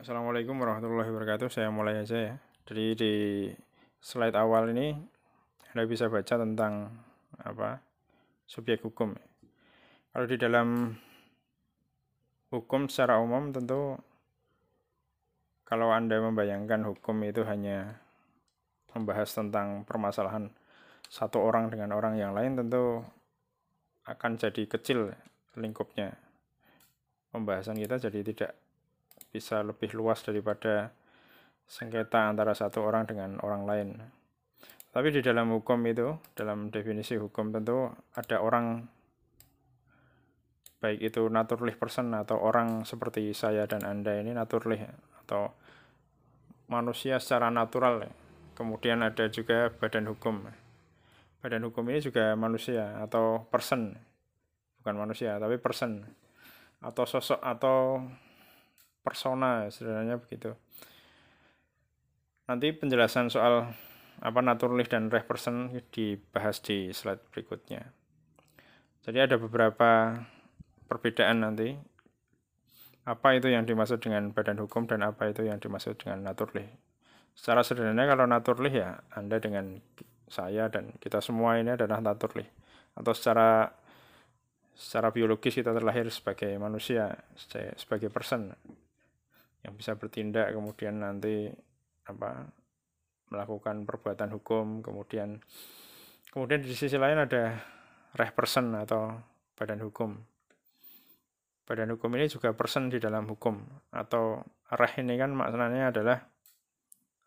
Assalamualaikum warahmatullahi wabarakatuh. Saya mulai aja ya. Jadi di slide awal ini Anda bisa baca tentang apa subjek hukum. Kalau di dalam hukum secara umum tentu kalau Anda membayangkan hukum itu hanya membahas tentang permasalahan satu orang dengan orang yang lain tentu akan jadi kecil lingkupnya. Pembahasan kita jadi tidak bisa lebih luas daripada sengketa antara satu orang dengan orang lain. Tapi di dalam hukum itu, dalam definisi hukum tentu ada orang baik itu naturally person atau orang seperti saya dan Anda ini naturally atau manusia secara natural. Kemudian ada juga badan hukum. Badan hukum ini juga manusia atau person. Bukan manusia, tapi person. Atau sosok atau persona sebenarnya begitu. Nanti penjelasan soal apa naturalis dan reh person dibahas di slide berikutnya. Jadi ada beberapa perbedaan nanti. Apa itu yang dimaksud dengan badan hukum dan apa itu yang dimaksud dengan naturlih secara sederhana kalau naturlih ya Anda dengan saya dan kita semua ini adalah naturlih atau secara secara biologis kita terlahir sebagai manusia sebagai person yang bisa bertindak kemudian nanti apa melakukan perbuatan hukum kemudian kemudian di sisi lain ada reh person atau badan hukum. Badan hukum ini juga person di dalam hukum atau reh ini kan maknanya adalah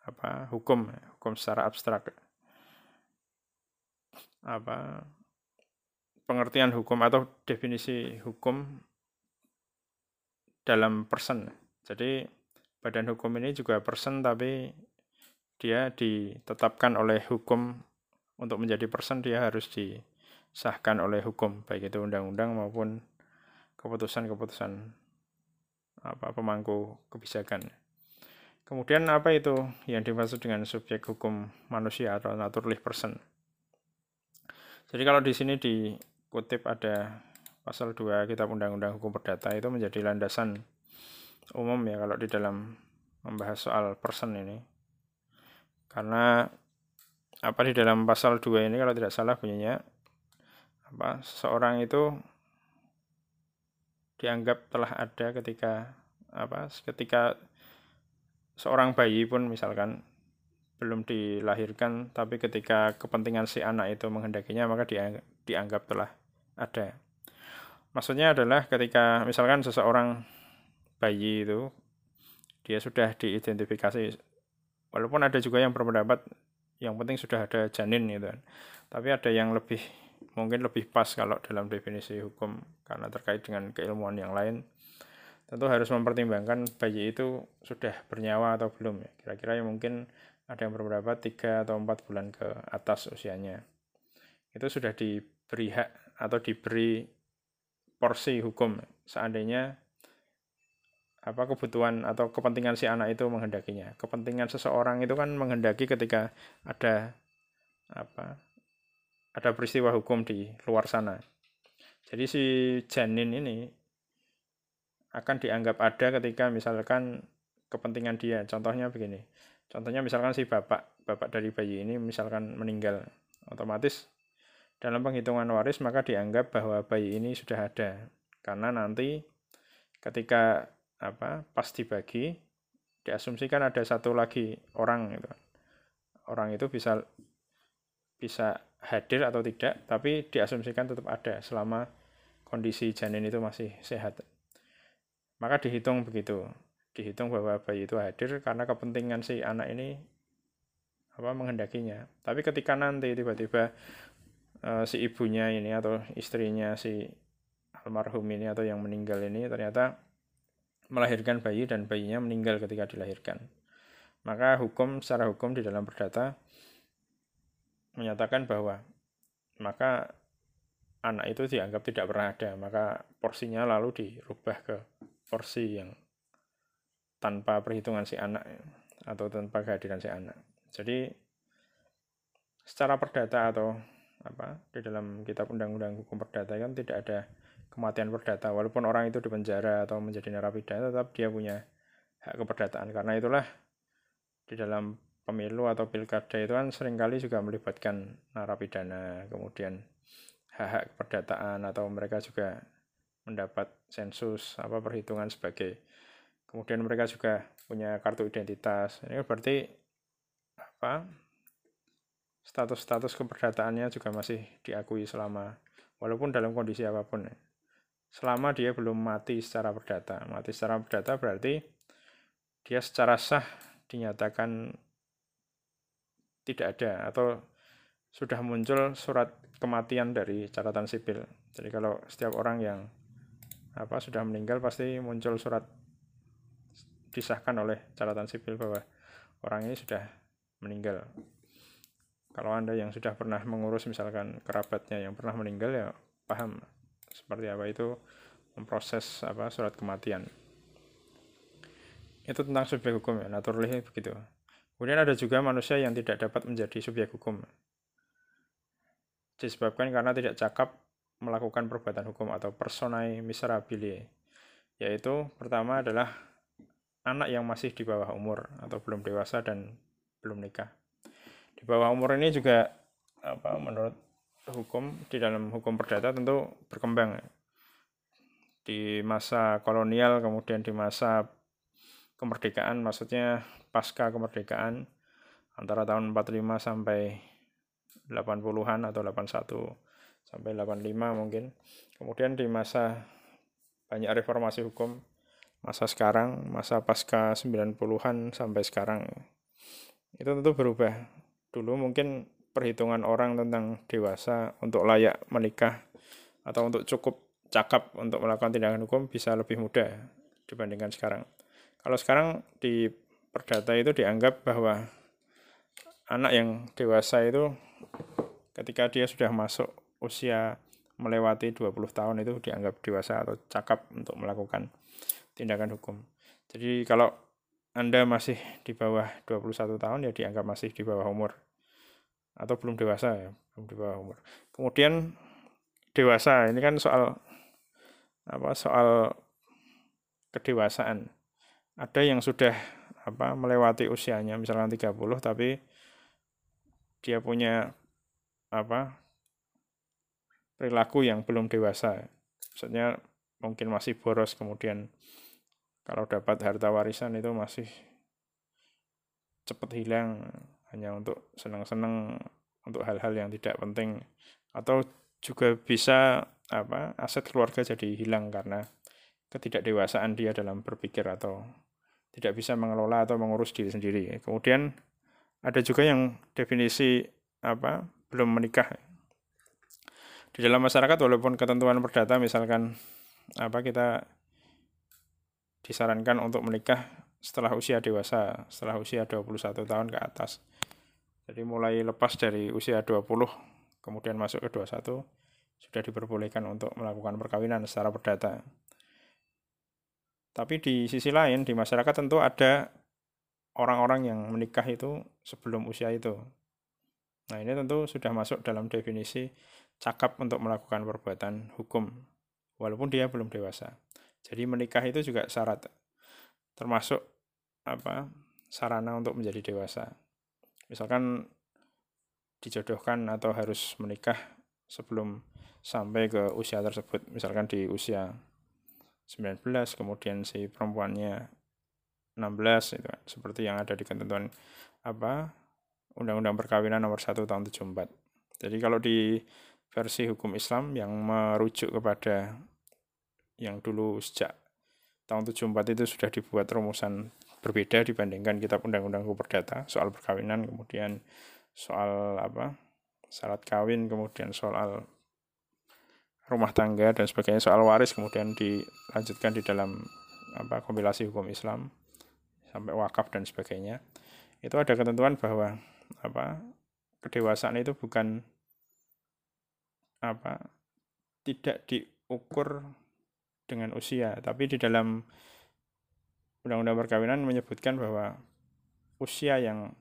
apa hukum hukum secara abstrak. Apa pengertian hukum atau definisi hukum dalam person jadi badan hukum ini juga person tapi dia ditetapkan oleh hukum untuk menjadi person dia harus disahkan oleh hukum baik itu undang-undang maupun keputusan-keputusan apa pemangku kebijakan. Kemudian apa itu yang dimaksud dengan subjek hukum manusia atau naturally person? Jadi kalau di sini dikutip ada pasal 2 Kitab Undang-Undang Hukum Perdata itu menjadi landasan umum ya kalau di dalam membahas soal person ini. Karena apa di dalam pasal 2 ini kalau tidak salah bunyinya apa seorang itu dianggap telah ada ketika apa ketika seorang bayi pun misalkan belum dilahirkan tapi ketika kepentingan si anak itu menghendakinya maka dianggap, dianggap telah ada. Maksudnya adalah ketika misalkan seseorang bayi itu dia sudah diidentifikasi. Walaupun ada juga yang berpendapat yang penting sudah ada janin gitu kan. Tapi ada yang lebih mungkin lebih pas kalau dalam definisi hukum karena terkait dengan keilmuan yang lain. Tentu harus mempertimbangkan bayi itu sudah bernyawa atau belum ya. Kira-kira yang mungkin ada yang berpendapat tiga atau empat bulan ke atas usianya. Itu sudah diberi hak atau diberi porsi hukum. Seandainya apa kebutuhan atau kepentingan si anak itu menghendakinya. Kepentingan seseorang itu kan menghendaki ketika ada apa ada peristiwa hukum di luar sana. Jadi si janin ini akan dianggap ada ketika misalkan kepentingan dia. Contohnya begini. Contohnya misalkan si bapak, bapak dari bayi ini misalkan meninggal. Otomatis dalam penghitungan waris maka dianggap bahwa bayi ini sudah ada. Karena nanti ketika apa pas dibagi diasumsikan ada satu lagi orang gitu. Orang itu bisa bisa hadir atau tidak tapi diasumsikan tetap ada selama kondisi janin itu masih sehat. Maka dihitung begitu. Dihitung bahwa bayi itu hadir karena kepentingan si anak ini apa menghendakinya. Tapi ketika nanti tiba-tiba uh, si ibunya ini atau istrinya si almarhum ini atau yang meninggal ini ternyata melahirkan bayi dan bayinya meninggal ketika dilahirkan. Maka hukum secara hukum di dalam perdata menyatakan bahwa maka anak itu dianggap tidak pernah ada, maka porsinya lalu dirubah ke porsi yang tanpa perhitungan si anak atau tanpa kehadiran si anak. Jadi secara perdata atau apa di dalam kitab undang-undang hukum perdata kan tidak ada kematian perdata. Walaupun orang itu dipenjara atau menjadi narapidana tetap dia punya hak keperdataan. Karena itulah di dalam pemilu atau pilkada itu kan sering kali juga melibatkan narapidana. Kemudian hak-hak keperdataan atau mereka juga mendapat sensus apa perhitungan sebagai kemudian mereka juga punya kartu identitas. Ini berarti apa status-status keperdataannya juga masih diakui selama walaupun dalam kondisi apa pun selama dia belum mati secara perdata. Mati secara perdata berarti dia secara sah dinyatakan tidak ada atau sudah muncul surat kematian dari catatan sipil. Jadi kalau setiap orang yang apa sudah meninggal pasti muncul surat disahkan oleh catatan sipil bahwa orang ini sudah meninggal. Kalau Anda yang sudah pernah mengurus misalkan kerabatnya yang pernah meninggal ya paham seperti apa itu memproses apa surat kematian. Itu tentang subjek hukum ya, naturally begitu. Kemudian ada juga manusia yang tidak dapat menjadi subjek hukum. Disebabkan karena tidak cakap melakukan perbuatan hukum atau personae miserabile. Yaitu pertama adalah anak yang masih di bawah umur atau belum dewasa dan belum nikah di bawah umur ini juga apa menurut hukum di dalam hukum perdata tentu berkembang. Di masa kolonial kemudian di masa kemerdekaan maksudnya pasca kemerdekaan antara tahun 45 sampai 80-an atau 81 sampai 85 mungkin. Kemudian di masa banyak reformasi hukum masa sekarang masa pasca 90-an sampai sekarang. Itu tentu berubah. Dulu mungkin perhitungan orang tentang dewasa untuk layak menikah atau untuk cukup cakap untuk melakukan tindakan hukum bisa lebih mudah dibandingkan sekarang. Kalau sekarang di perdata itu dianggap bahwa anak yang dewasa itu ketika dia sudah masuk usia melewati 20 tahun itu dianggap dewasa atau cakap untuk melakukan tindakan hukum. Jadi kalau anda masih di bawah 21 tahun ya dianggap masih di bawah umur atau belum dewasa ya, belum di bawah umur. Kemudian dewasa ini kan soal apa? Soal kedewasaan. Ada yang sudah apa melewati usianya misalkan 30 tapi dia punya apa perilaku yang belum dewasa. Maksudnya mungkin masih boros kemudian kalau dapat harta warisan itu masih cepat hilang hanya untuk senang-senang untuk hal-hal yang tidak penting atau juga bisa apa aset keluarga jadi hilang karena ketidakdewasaan dia dalam berpikir atau tidak bisa mengelola atau mengurus diri sendiri. Kemudian ada juga yang definisi apa belum menikah. Di dalam masyarakat walaupun ketentuan perdata misalkan apa kita disarankan untuk menikah setelah usia dewasa, setelah usia 21 tahun ke atas. Jadi mulai lepas dari usia 20 kemudian masuk ke 21 sudah diperbolehkan untuk melakukan perkawinan secara perdata. Tapi di sisi lain di masyarakat tentu ada orang-orang yang menikah itu sebelum usia itu. Nah, ini tentu sudah masuk dalam definisi cakap untuk melakukan perbuatan hukum walaupun dia belum dewasa. Jadi menikah itu juga syarat termasuk apa sarana untuk menjadi dewasa. Misalkan dijodohkan atau harus menikah sebelum sampai ke usia tersebut. Misalkan di usia 19 kemudian si perempuannya 16 itu kan. seperti yang ada di ketentuan apa Undang-Undang Perkawinan nomor 1 tahun 74. Jadi kalau di versi hukum Islam yang merujuk kepada yang dulu sejak tahun 74 itu sudah dibuat rumusan berbeda dibandingkan kitab undang-undang hukum perdata soal perkawinan kemudian soal apa syarat kawin kemudian soal rumah tangga dan sebagainya soal waris kemudian dilanjutkan di dalam apa kompilasi hukum Islam sampai wakaf dan sebagainya. Itu ada ketentuan bahwa apa kedewasaan itu bukan apa tidak diukur dengan usia, tapi di dalam Undang-Undang Perkawinan menyebutkan bahwa usia yang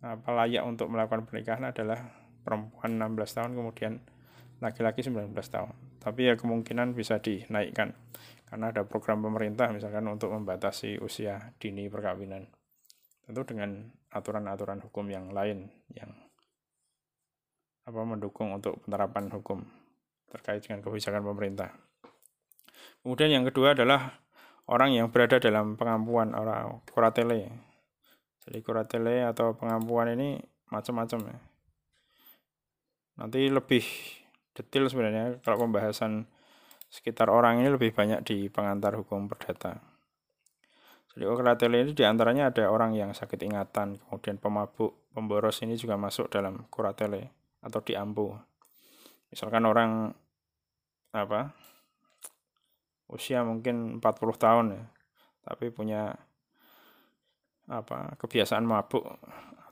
apa layak untuk melakukan pernikahan adalah perempuan 16 tahun kemudian laki-laki 19 tahun. Tapi ya kemungkinan bisa dinaikkan. karena ada program pemerintah misalkan untuk membatasi usia dini perkawinan tentu dengan aturan-aturan hukum yang lain yang apa mendukung untuk penerapan hukum terkait dengan kebijakan pemerintah. Kemudian yang kedua adalah orang yang berada dalam pengampuan orang kuratele. Jadi kuratele atau pengampuan ini macam-macam ya. Nanti lebih detail sebenarnya kalau pembahasan sekitar orang ini lebih banyak di pengantar hukum perdata. Jadi kuratele ini di antaranya ada orang yang sakit ingatan, kemudian pemabuk, pemboros ini juga masuk dalam kuratele atau diampu. Misalkan orang apa usia mungkin 40 tahun ya, tapi punya apa kebiasaan mabuk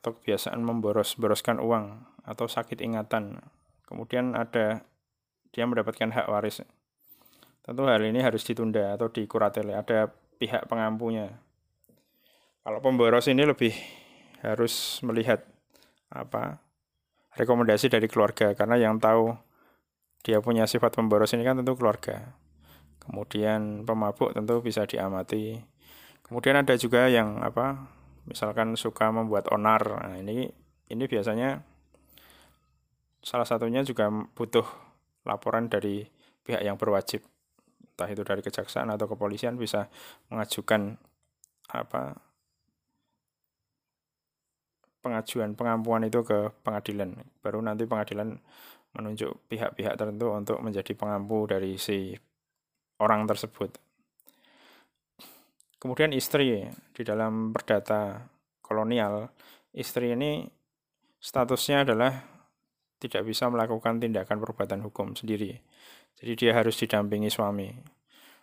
atau kebiasaan memboros boroskan uang atau sakit ingatan. Kemudian ada dia mendapatkan hak waris. Tentu hal ini harus ditunda atau dikuratele. Ada pihak pengampunya. Kalau pemboros ini lebih harus melihat apa rekomendasi dari keluarga karena yang tahu dia punya sifat pemboros ini kan tentu keluarga. Kemudian pemabuk tentu bisa diamati. Kemudian ada juga yang apa? Misalkan suka membuat onar. Nah, ini ini biasanya salah satunya juga butuh laporan dari pihak yang berwajib. Entah itu dari kejaksaan atau kepolisian bisa mengajukan apa? pengajuan pengampuan itu ke pengadilan. Baru nanti pengadilan menunjuk pihak-pihak tertentu untuk menjadi pengampu dari si orang tersebut. Kemudian istri di dalam perdata kolonial, istri ini statusnya adalah tidak bisa melakukan tindakan perbuatan hukum sendiri. Jadi dia harus didampingi suami.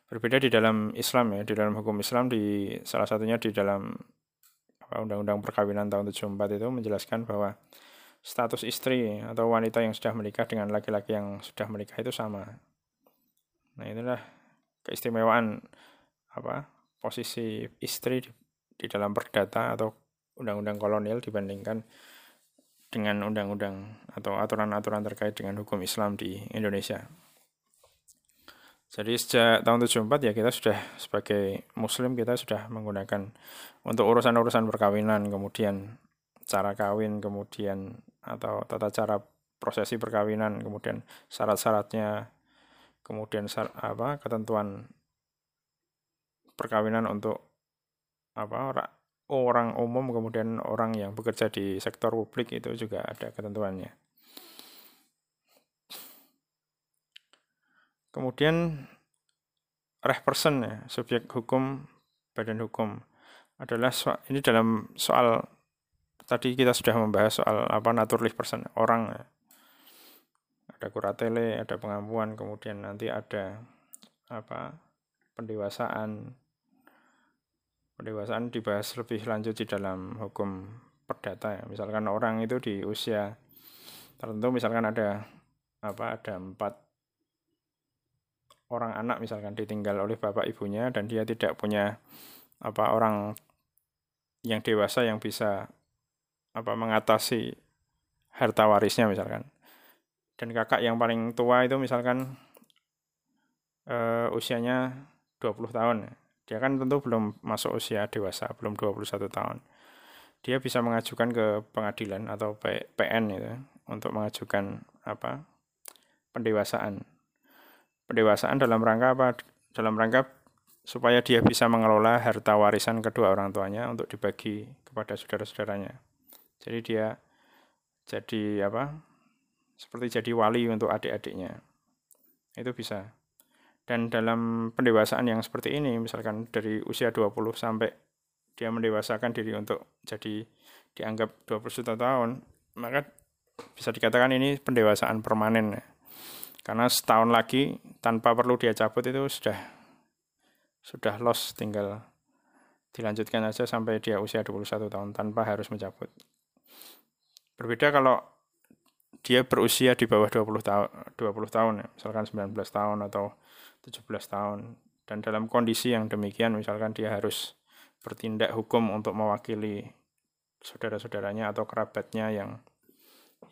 Berbeda di dalam Islam ya, di dalam hukum Islam di salah satunya di dalam Undang-Undang Perkawinan tahun 74 itu menjelaskan bahwa status istri atau wanita yang sudah menikah dengan laki-laki yang sudah menikah itu sama. Nah, inilah keistimewaan apa posisi istri di, di dalam perdata atau undang-undang kolonial dibandingkan dengan undang-undang atau aturan-aturan terkait dengan hukum Islam di Indonesia. Jadi sejak tahun 74 ya kita sudah sebagai muslim kita sudah menggunakan untuk urusan-urusan perkawinan, kemudian cara kawin, kemudian atau tata cara prosesi perkawinan, kemudian syarat-syaratnya, kemudian apa ketentuan perkawinan untuk apa orang umum kemudian orang yang bekerja di sektor publik itu juga ada ketentuannya. Kemudian reh person ya, subjek hukum, badan hukum adalah so ini dalam soal tadi kita sudah membahas soal apa naturalist person orang ya ada kuratele, ada pengampuan, kemudian nanti ada apa pendewasaan. Pendewasaan dibahas lebih lanjut di dalam hukum perdata ya. Misalkan orang itu di usia tertentu misalkan ada apa ada empat orang anak misalkan ditinggal oleh bapak ibunya dan dia tidak punya apa orang yang dewasa yang bisa apa mengatasi harta warisnya misalkan dan kakak yang paling tua itu misalkan uh, usianya 20 tahun. Dia kan tentu belum masuk usia dewasa belum 21 tahun. Dia bisa mengajukan ke pengadilan atau PN itu untuk mengajukan apa pendewasaan. Pendewasaan dalam rangka apa? Dalam rangka supaya dia bisa mengelola harta warisan kedua orang tuanya untuk dibagi kepada saudara-saudaranya. Jadi dia jadi apa seperti jadi wali untuk adik-adiknya. Itu bisa. Dan dalam pendewasaan yang seperti ini, misalkan dari usia 20 sampai dia mendewasakan diri untuk jadi dianggap 20 juta tahun, maka bisa dikatakan ini pendewasaan permanen. Karena setahun lagi tanpa perlu dia cabut itu sudah sudah loss tinggal dilanjutkan aja sampai dia usia 21 tahun tanpa harus mencabut. Berbeda kalau dia berusia di bawah 20 tahun 20 tahun ya, misalkan 19 tahun atau 17 tahun. Dan dalam kondisi yang demikian misalkan dia harus bertindak hukum untuk mewakili saudara-saudaranya atau kerabatnya yang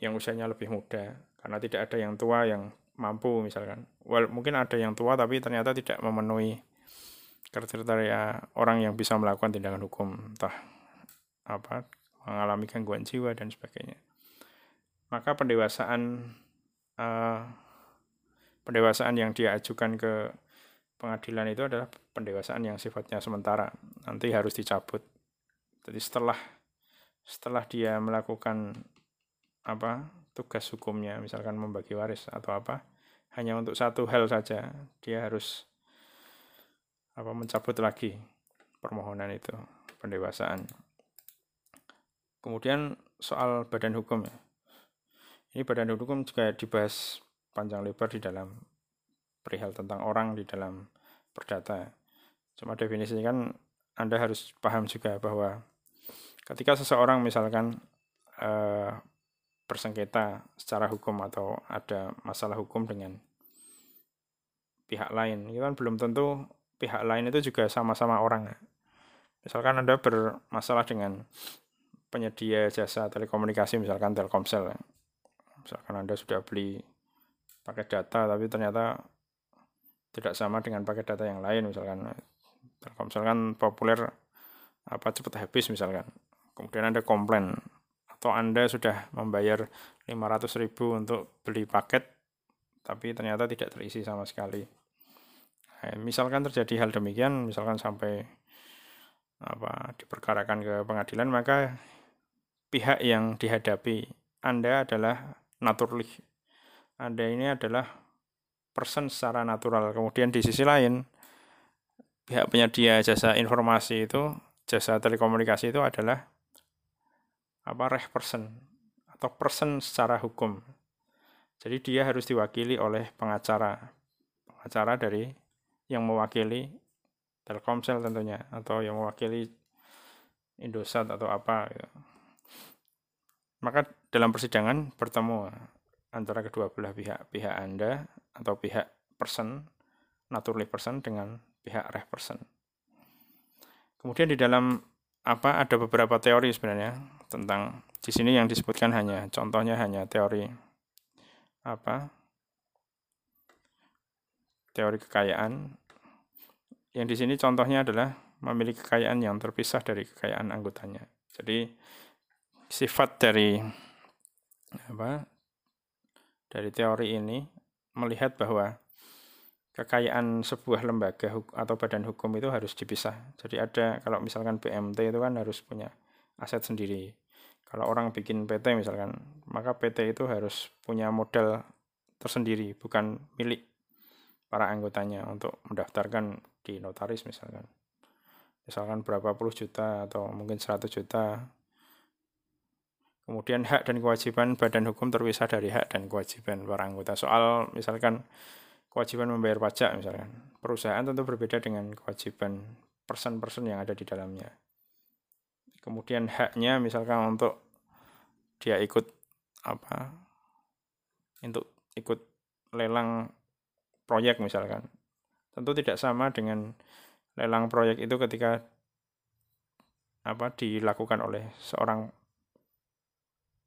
yang usianya lebih muda. Karena tidak ada yang tua yang mampu misalkan. Well, mungkin ada yang tua tapi ternyata tidak memenuhi kriteria orang yang bisa melakukan tindakan hukum. Entah apa mengalami gangguan jiwa dan sebagainya maka pendewasaan uh, pendewasaan yang dia ajukan ke pengadilan itu adalah pendewasaan yang sifatnya sementara. Nanti harus dicabut. Jadi setelah setelah dia melakukan apa tugas hukumnya misalkan membagi waris atau apa hanya untuk satu hal saja dia harus apa mencabut lagi permohonan itu pendewasaan. Kemudian soal badan hukum ya ini badan hukum juga dibahas panjang lebar di dalam perihal tentang orang di dalam perdata. Cuma definisinya kan Anda harus paham juga bahwa ketika seseorang misalkan eh, bersengketa secara hukum atau ada masalah hukum dengan pihak lain, itu kan belum tentu pihak lain itu juga sama-sama orang. Misalkan Anda bermasalah dengan penyedia jasa telekomunikasi, misalkan Telkomsel. Misalkan Anda sudah beli paket data, tapi ternyata tidak sama dengan paket data yang lain misalkan. Telkomsel kan populer apa cepat habis misalkan. Kemudian Anda komplain atau Anda sudah membayar 500 ribu untuk beli paket tapi ternyata tidak terisi sama sekali. Nah, misalkan terjadi hal demikian misalkan sampai apa diperkarakan ke pengadilan maka pihak yang dihadapi Anda adalah naturally Anda ini adalah person secara natural. Kemudian di sisi lain, pihak penyedia jasa informasi itu, jasa telekomunikasi itu adalah apa reh person atau person secara hukum. Jadi dia harus diwakili oleh pengacara, pengacara dari yang mewakili Telkomsel tentunya atau yang mewakili Indosat atau apa. Gitu. Maka dalam persidangan bertemu antara kedua belah pihak, pihak Anda atau pihak person, naturally person dengan pihak reh person. Kemudian di dalam apa ada beberapa teori sebenarnya tentang di sini yang disebutkan hanya contohnya hanya teori apa teori kekayaan yang di sini contohnya adalah memiliki kekayaan yang terpisah dari kekayaan anggotanya. Jadi sifat dari apa dari teori ini melihat bahwa kekayaan sebuah lembaga atau badan hukum itu harus dipisah. Jadi ada kalau misalkan BMT itu kan harus punya aset sendiri. Kalau orang bikin PT misalkan, maka PT itu harus punya modal tersendiri, bukan milik para anggotanya untuk mendaftarkan di notaris misalkan. Misalkan berapa puluh juta atau mungkin 100 juta Kemudian hak dan kewajiban badan hukum terpisah dari hak dan kewajiban para anggota. Soal misalkan kewajiban membayar pajak misalkan. Perusahaan tentu berbeda dengan kewajiban person-person yang ada di dalamnya. Kemudian haknya misalkan untuk dia ikut apa? Untuk ikut lelang proyek misalkan. Tentu tidak sama dengan lelang proyek itu ketika apa dilakukan oleh seorang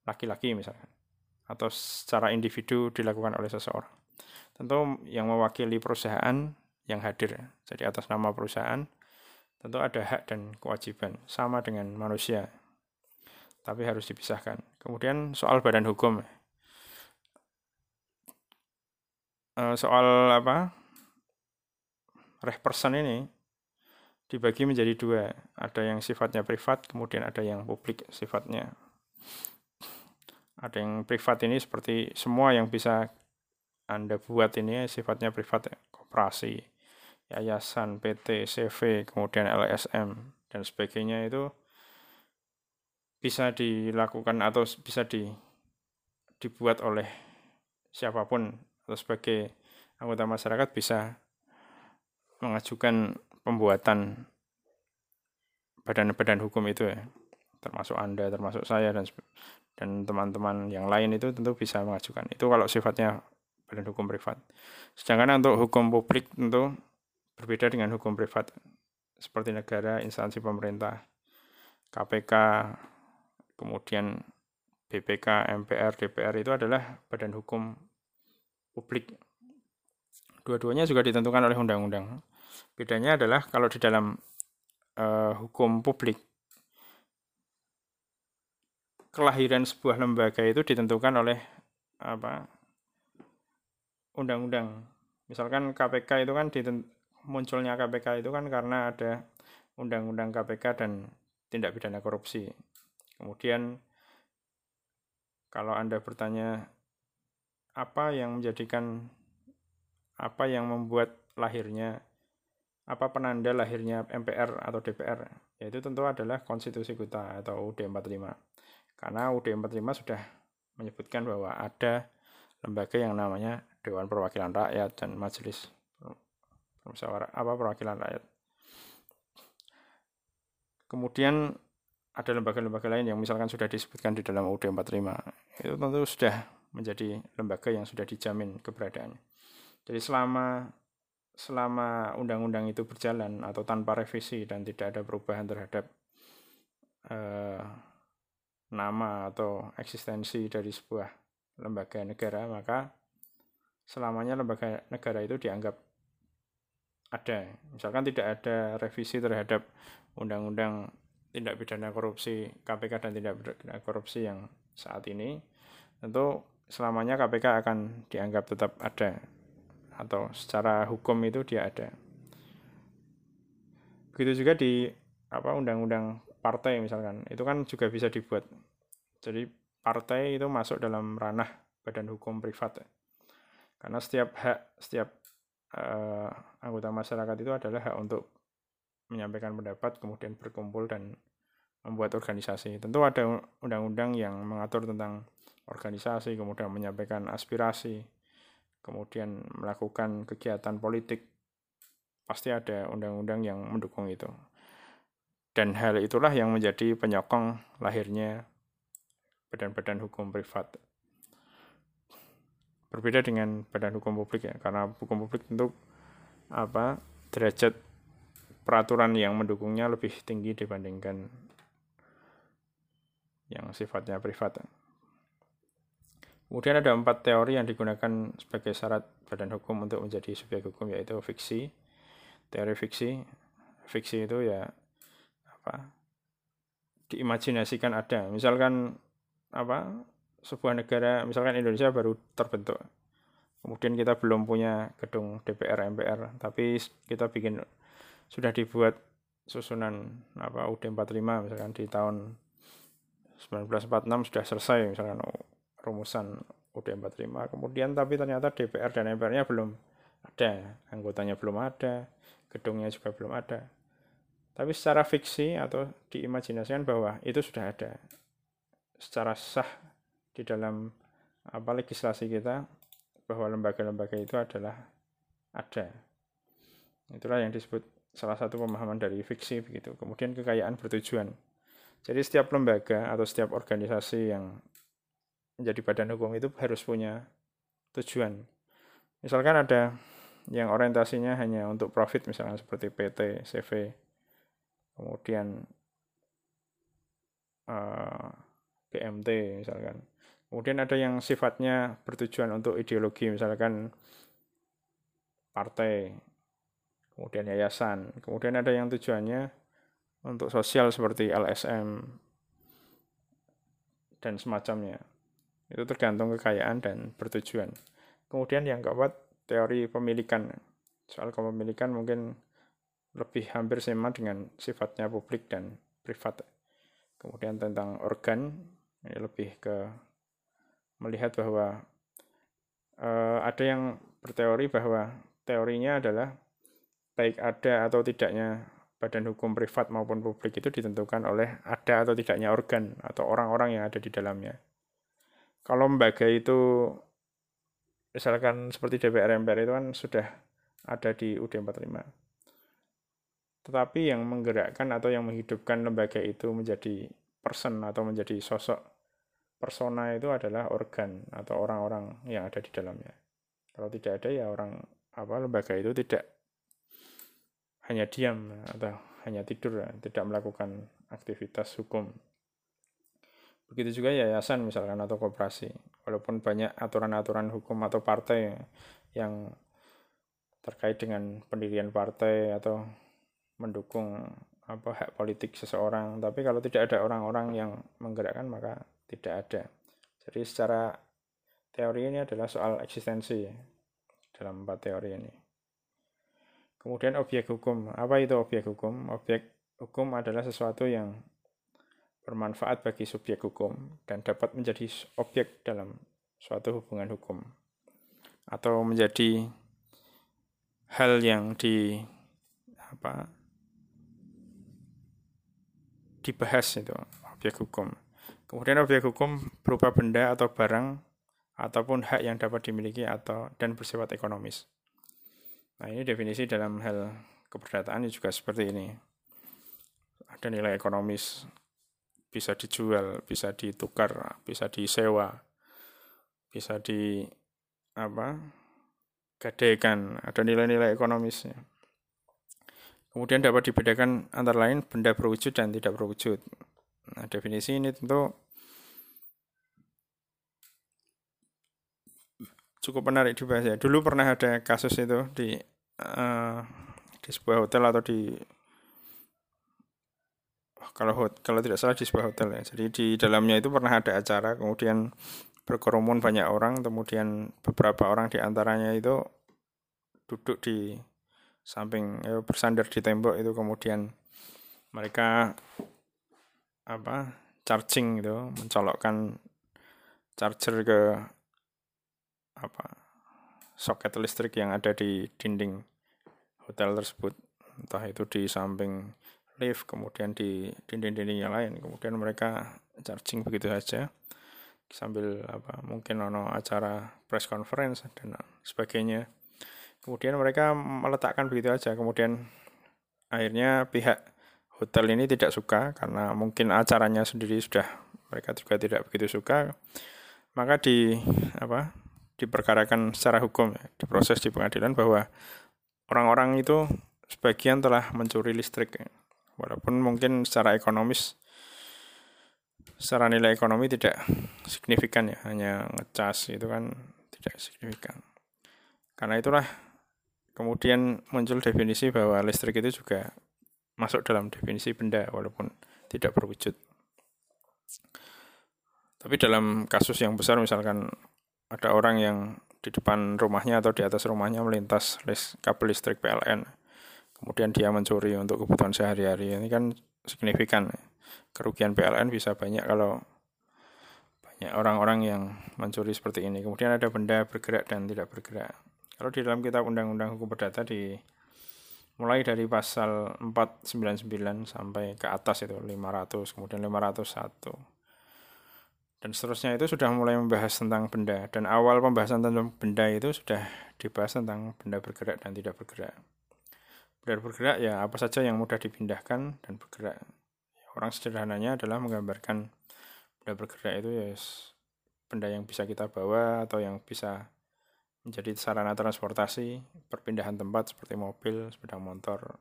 laki-laki misalkan atau secara individu dilakukan oleh seseorang. Tentu yang mewakili perusahaan yang hadir, jadi atas nama perusahaan, tentu ada hak dan kewajiban sama dengan manusia, tapi harus dipisahkan. Kemudian soal badan hukum, eh, soal apa reh person ini dibagi menjadi dua, ada yang sifatnya privat, kemudian ada yang publik sifatnya ada yang privat ini seperti semua yang bisa Anda buat ini sifatnya privat ya. Koperasi, yayasan, PT, CV, kemudian LSM, dan sebagainya itu bisa dilakukan atau bisa di, dibuat oleh siapa pun atau sebagai anggota masyarakat bisa mengajukan pembuatan badan-badan hukum itu ya termasuk Anda, termasuk saya dan dan teman-teman yang lain itu tentu bisa mengajukan. Itu kalau sifatnya badan hukum privat. Sedangkan untuk hukum publik tentu berbeda dengan hukum privat seperti negara, instansi pemerintah, KPK, kemudian BPK, MPR, DPR itu adalah badan hukum publik. Dua-duanya juga ditentukan oleh undang-undang. Bedanya adalah kalau di dalam uh, hukum publik kelahiran sebuah lembaga itu ditentukan oleh apa undang-undang. Misalkan KPK itu kan munculnya KPK itu kan karena ada undang-undang KPK dan tindak pidana korupsi. Kemudian kalau Anda bertanya apa yang menjadikan apa yang membuat lahirnya apa penanda lahirnya MPR atau DPR yaitu tentu adalah konstitusi kita atau UUD 45 karena UUD 45 sudah menyebutkan bahwa ada lembaga yang namanya Dewan Perwakilan Rakyat dan Majelis Permusyawarah apa Perwakilan Rakyat. Kemudian ada lembaga-lembaga lain yang misalkan sudah disebutkan di dalam UUD 45. Itu tentu sudah menjadi lembaga yang sudah dijamin keberadaannya. Jadi selama selama undang-undang itu berjalan atau tanpa revisi dan tidak ada perubahan terhadap eh, nama atau eksistensi dari sebuah lembaga negara, maka selamanya lembaga negara itu dianggap ada. Misalkan tidak ada revisi terhadap undang-undang tindak pidana korupsi KPK dan tindak pidana korupsi yang saat ini, tentu selamanya KPK akan dianggap tetap ada atau secara hukum itu dia ada. Begitu juga di apa undang-undang partai misalkan itu kan juga bisa dibuat jadi partai itu masuk dalam ranah badan hukum privat karena setiap hak setiap uh, anggota masyarakat itu adalah hak untuk menyampaikan pendapat kemudian berkumpul dan membuat organisasi. Tentu ada undang-undang yang mengatur tentang organisasi kemudian menyampaikan aspirasi kemudian melakukan kegiatan politik. Pasti ada undang-undang yang mendukung itu. Dan hal itulah yang menjadi penyokong lahirnya badan-badan hukum privat. Berbeda dengan badan hukum publik ya, karena hukum publik tentu apa derajat peraturan yang mendukungnya lebih tinggi dibandingkan yang sifatnya privat. Kemudian ada empat teori yang digunakan sebagai syarat badan hukum untuk menjadi subjek hukum yaitu fiksi, teori fiksi, fiksi itu ya apa diimajinasikan ada misalkan apa sebuah negara misalkan Indonesia baru terbentuk. Kemudian kita belum punya gedung DPR MPR tapi kita bikin sudah dibuat susunan apa UD 45 misalkan di tahun 1946 sudah selesai misalkan rumusan UD 45 kemudian tapi ternyata DPR dan MPR-nya belum ada anggotanya belum ada gedungnya juga belum ada. Tapi secara fiksi atau diimajinasikan bahwa itu sudah ada secara sah di dalam apa legislasi kita bahwa lembaga-lembaga itu adalah ada. Itulah yang disebut salah satu pemahaman dari fiksi begitu. Kemudian kekayaan bertujuan. Jadi setiap lembaga atau setiap organisasi yang menjadi badan hukum itu harus punya tujuan. Misalkan ada yang orientasinya hanya untuk profit misalnya seperti PT, CV, kemudian uh, BMT misalkan. Kemudian ada yang sifatnya bertujuan untuk ideologi misalkan partai, kemudian yayasan. Kemudian ada yang tujuannya untuk sosial seperti LSM dan semacamnya. Itu tergantung kekayaan dan bertujuan. Kemudian yang keempat, teori pemilikan. Soal kepemilikan mungkin lebih hampir sama dengan sifatnya publik dan privat. Kemudian tentang organ, ini lebih ke melihat bahwa uh, ada yang berteori bahwa teorinya adalah baik ada atau tidaknya badan hukum privat maupun publik itu ditentukan oleh ada atau tidaknya organ atau orang-orang yang ada di dalamnya. Kalau lembaga itu misalkan seperti DPR MPR itu kan sudah ada di UD 45 tetapi yang menggerakkan atau yang menghidupkan lembaga itu menjadi person atau menjadi sosok persona itu adalah organ atau orang-orang yang ada di dalamnya. Kalau tidak ada ya orang apa lembaga itu tidak hanya diam atau hanya tidur, tidak melakukan aktivitas hukum. Begitu juga yayasan misalkan atau koperasi. Walaupun banyak aturan-aturan hukum atau partai yang terkait dengan pendirian partai atau mendukung apa hak politik seseorang tapi kalau tidak ada orang-orang yang menggerakkan maka tidak ada. Jadi secara teori ini adalah soal eksistensi dalam empat teori ini. Kemudian objek hukum. Apa itu objek hukum? Objek hukum adalah sesuatu yang bermanfaat bagi subjek hukum dan dapat menjadi objek dalam suatu hubungan hukum. Atau menjadi hal yang di apa dibahas itu objek hukum. Kemudian objek hukum berupa benda atau barang ataupun hak yang dapat dimiliki atau dan bersifat ekonomis. Nah, ini definisi dalam hal keperdataan juga seperti ini. Ada nilai ekonomis, bisa dijual, bisa ditukar, bisa disewa, bisa di apa? gadaikan, ada nilai-nilai ekonomisnya. Kemudian dapat dibedakan antara lain benda berwujud dan tidak berwujud. Nah, definisi ini tentu cukup menarik dibahas ya. Dulu pernah ada kasus itu di uh, di sebuah hotel atau di kalau kalau tidak salah di sebuah hotel ya. Jadi di dalamnya itu pernah ada acara, kemudian berkerumun banyak orang, kemudian beberapa orang di antaranya itu duduk di samping ya, bersandar di tembok itu kemudian mereka apa charging itu mencolokkan charger ke apa soket listrik yang ada di dinding hotel tersebut entah itu di samping lift kemudian di dinding-dinding yang lain kemudian mereka charging begitu saja sambil apa mungkin ono acara press conference dan sebagainya Kemudian mereka meletakkan begitu aja. Kemudian akhirnya pihak hotel ini tidak suka karena mungkin acaranya sendiri sudah mereka juga tidak begitu suka. Maka di apa? Diperkarakan secara hukum ya, diproses di pengadilan bahwa orang-orang itu sebagian telah mencuri listrik. Walaupun mungkin secara ekonomis secara nilai ekonomi tidak signifikan ya, hanya ngecas itu kan tidak signifikan. Karena itulah Kemudian muncul definisi bahwa listrik itu juga masuk dalam definisi benda walaupun tidak berwujud. Tapi dalam kasus yang besar misalkan ada orang yang di depan rumahnya atau di atas rumahnya melintas list, kabel listrik PLN. Kemudian dia mencuri untuk kebutuhan sehari-hari. Ini kan signifikan. Kerugian PLN bisa banyak kalau banyak orang-orang yang mencuri seperti ini. Kemudian ada benda bergerak dan tidak bergerak. Kalau di dalam kitab Undang-Undang Hukum Perdata di mulai dari pasal 499 sampai ke atas itu 500, kemudian 501 dan seterusnya itu sudah mulai membahas tentang benda dan awal pembahasan tentang benda itu sudah dibahas tentang benda bergerak dan tidak bergerak. Benda bergerak ya apa saja yang mudah dipindahkan dan bergerak. Orang sederhananya adalah menggambarkan benda bergerak itu ya benda yang bisa kita bawa atau yang bisa menjadi sarana transportasi perpindahan tempat seperti mobil, sepeda motor,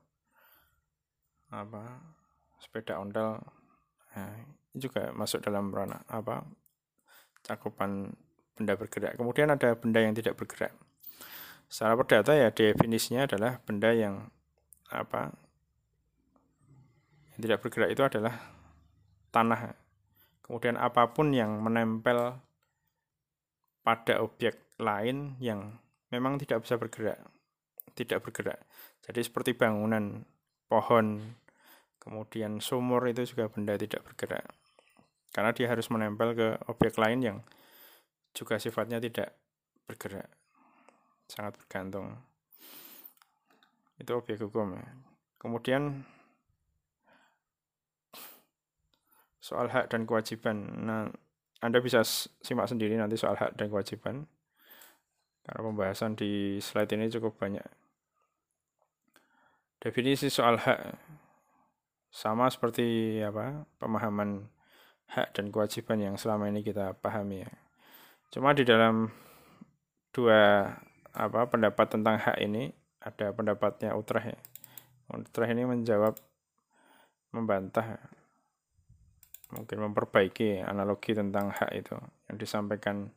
apa, sepeda ondel. Nah, juga masuk dalam ranah apa cakupan benda bergerak. Kemudian ada benda yang tidak bergerak. Secara perdata ya definisinya adalah benda yang apa yang tidak bergerak itu adalah tanah. Kemudian apa pun yang menempel pada objek lain yang memang tidak bisa bergerak, tidak bergerak. Jadi seperti bangunan, pohon, kemudian sumur itu juga benda tidak bergerak. Karena dia harus menempel ke objek lain yang juga sifatnya tidak bergerak. Sangat bergantung. Itu objek hukum. Ya. Kemudian soal hak dan kewajiban. Nah, Anda bisa simak sendiri nanti soal hak dan kewajiban. Karena pembahasan di slide ini cukup banyak. Definisi soal hak sama seperti apa pemahaman hak dan kewajiban yang selama ini kita pahami ya. Cuma di dalam dua apa pendapat tentang hak ini ada pendapatnya Utrecht ya. Utrecht ini menjawab membantah mungkin memperbaiki analogi tentang hak itu yang disampaikan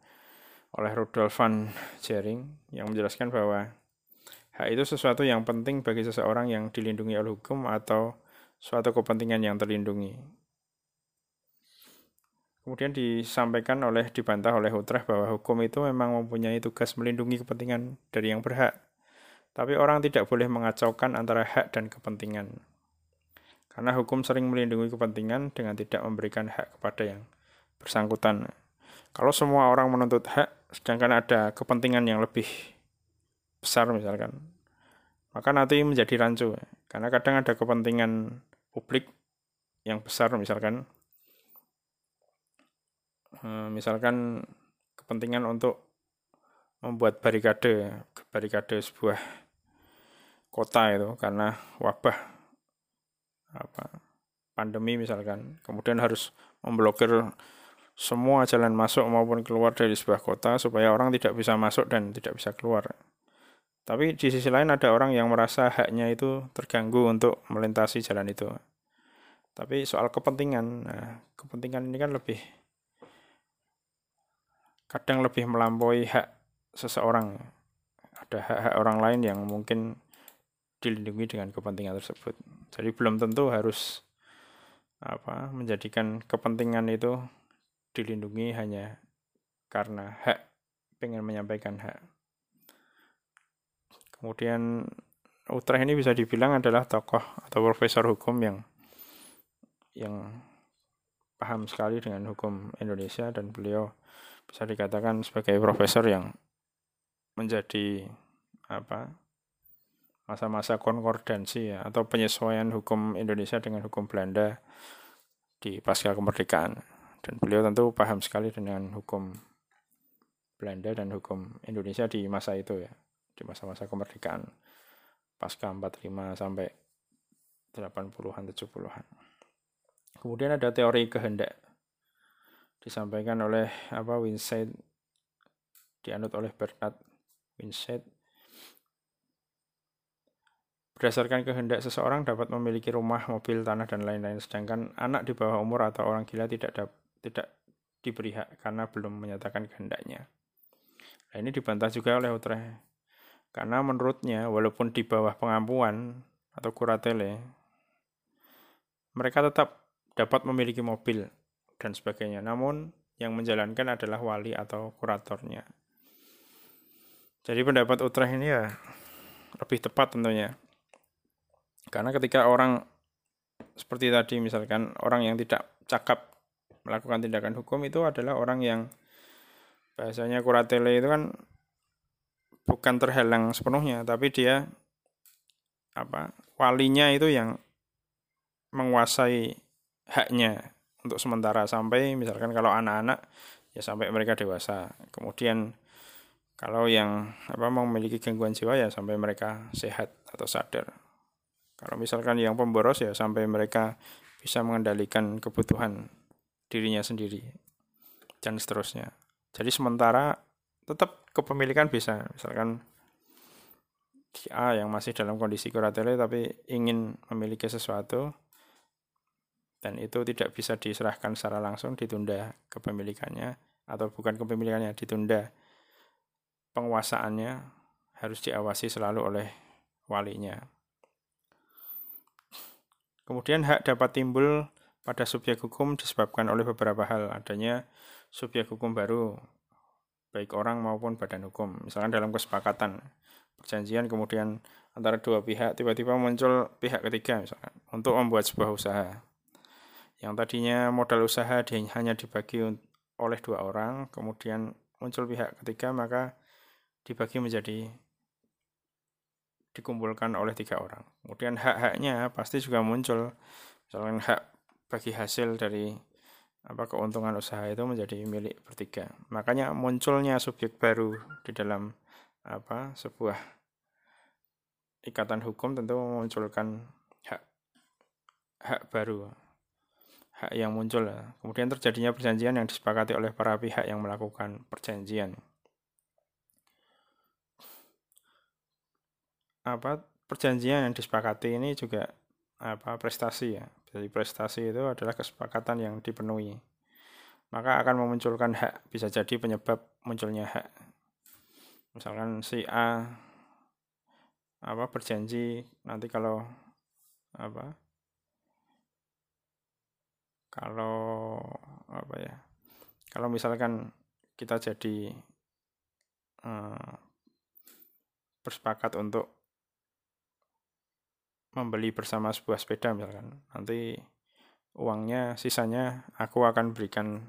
oleh Rudolf van Jering yang menjelaskan bahwa hak itu sesuatu yang penting bagi seseorang yang dilindungi oleh hukum atau suatu kepentingan yang terlindungi. Kemudian disampaikan oleh dibantah oleh Utrecht bahwa hukum itu memang mempunyai tugas melindungi kepentingan dari yang berhak. Tapi orang tidak boleh mengacaukan antara hak dan kepentingan. Karena hukum sering melindungi kepentingan dengan tidak memberikan hak kepada yang bersangkutan. Kalau semua orang menuntut hak, sedangkan ada kepentingan yang lebih besar misalkan, maka nanti menjadi rancu. Karena kadang ada kepentingan publik yang besar misalkan, misalkan kepentingan untuk membuat barikade barikade sebuah kota itu karena wabah apa pandemi misalkan kemudian harus memblokir semua jalan masuk maupun keluar dari sebuah kota supaya orang tidak bisa masuk dan tidak bisa keluar. Tapi di sisi lain ada orang yang merasa haknya itu terganggu untuk melintasi jalan itu. Tapi soal kepentingan, nah, kepentingan ini kan lebih kadang lebih melampaui hak seseorang. Ada hak-hak orang lain yang mungkin dilindungi dengan kepentingan tersebut. Jadi belum tentu harus apa menjadikan kepentingan itu dilindungi hanya karena hak pengen menyampaikan hak. Kemudian Utrecht ini bisa dibilang adalah tokoh atau profesor hukum yang yang paham sekali dengan hukum Indonesia dan beliau bisa dikatakan sebagai profesor yang menjadi apa masa-masa konkordansi ya, atau penyesuaian hukum Indonesia dengan hukum Belanda di pasca kemerdekaan dan beliau tentu paham sekali dengan hukum Belanda dan hukum Indonesia di masa itu ya di masa-masa kemerdekaan pasca 45 sampai 80-an 70-an. Kemudian ada teori kehendak disampaikan oleh apa Winsett dianut oleh Bernard Winsett Berdasarkan kehendak seseorang dapat memiliki rumah, mobil, tanah, dan lain-lain. Sedangkan anak di bawah umur atau orang gila tidak tidak diberi hak karena belum menyatakan kehendaknya. Nah, ini dibantah juga oleh Utrecht. Karena menurutnya, walaupun di bawah pengampuan atau kuratele, mereka tetap dapat memiliki mobil, dan sebagainya. Namun yang menjalankan adalah wali atau kuratornya. Jadi pendapat Utrecht ini ya lebih tepat tentunya. Karena ketika orang seperti tadi misalkan orang yang tidak cakap melakukan tindakan hukum itu adalah orang yang bahasanya kuratele itu kan bukan terhalang sepenuhnya tapi dia apa walinya itu yang menguasai haknya untuk sementara sampai misalkan kalau anak-anak ya sampai mereka dewasa. Kemudian kalau yang apa memiliki gangguan jiwa ya sampai mereka sehat atau sadar. Kalau misalkan yang pemboros ya sampai mereka bisa mengendalikan kebutuhan dirinya sendiri dan seterusnya. Jadi sementara tetap kepemilikan bisa misalkan si A yang masih dalam kondisi kuratele tapi ingin memiliki sesuatu dan itu tidak bisa diserahkan secara langsung ditunda kepemilikannya atau bukan kepemilikannya ditunda penguasaannya harus diawasi selalu oleh walinya. Kemudian hak dapat timbul pada subjek hukum disebabkan oleh beberapa hal adanya subjek hukum baru baik orang maupun badan hukum. Misalkan dalam kesepakatan perjanjian kemudian antara dua pihak tiba-tiba muncul pihak ketiga misalkan untuk membuat sebuah usaha yang tadinya modal usaha hanya dibagi oleh dua orang, kemudian muncul pihak ketiga, maka dibagi menjadi dikumpulkan oleh tiga orang. Kemudian hak-haknya pasti juga muncul, misalkan hak bagi hasil dari apa keuntungan usaha itu menjadi milik bertiga. Makanya munculnya subjek baru di dalam apa sebuah ikatan hukum tentu memunculkan hak hak baru hak yang muncul. Kemudian terjadinya perjanjian yang disepakati oleh para pihak yang melakukan perjanjian. Apa perjanjian yang disepakati ini juga apa prestasi ya. Jadi prestasi itu adalah kesepakatan yang dipenuhi. Maka akan memunculkan hak, bisa jadi penyebab munculnya hak. Misalkan si A apa berjanji nanti kalau apa kalau apa ya kalau misalkan kita jadi eh, bersepakat untuk membeli bersama sebuah sepeda misalkan nanti uangnya sisanya aku akan berikan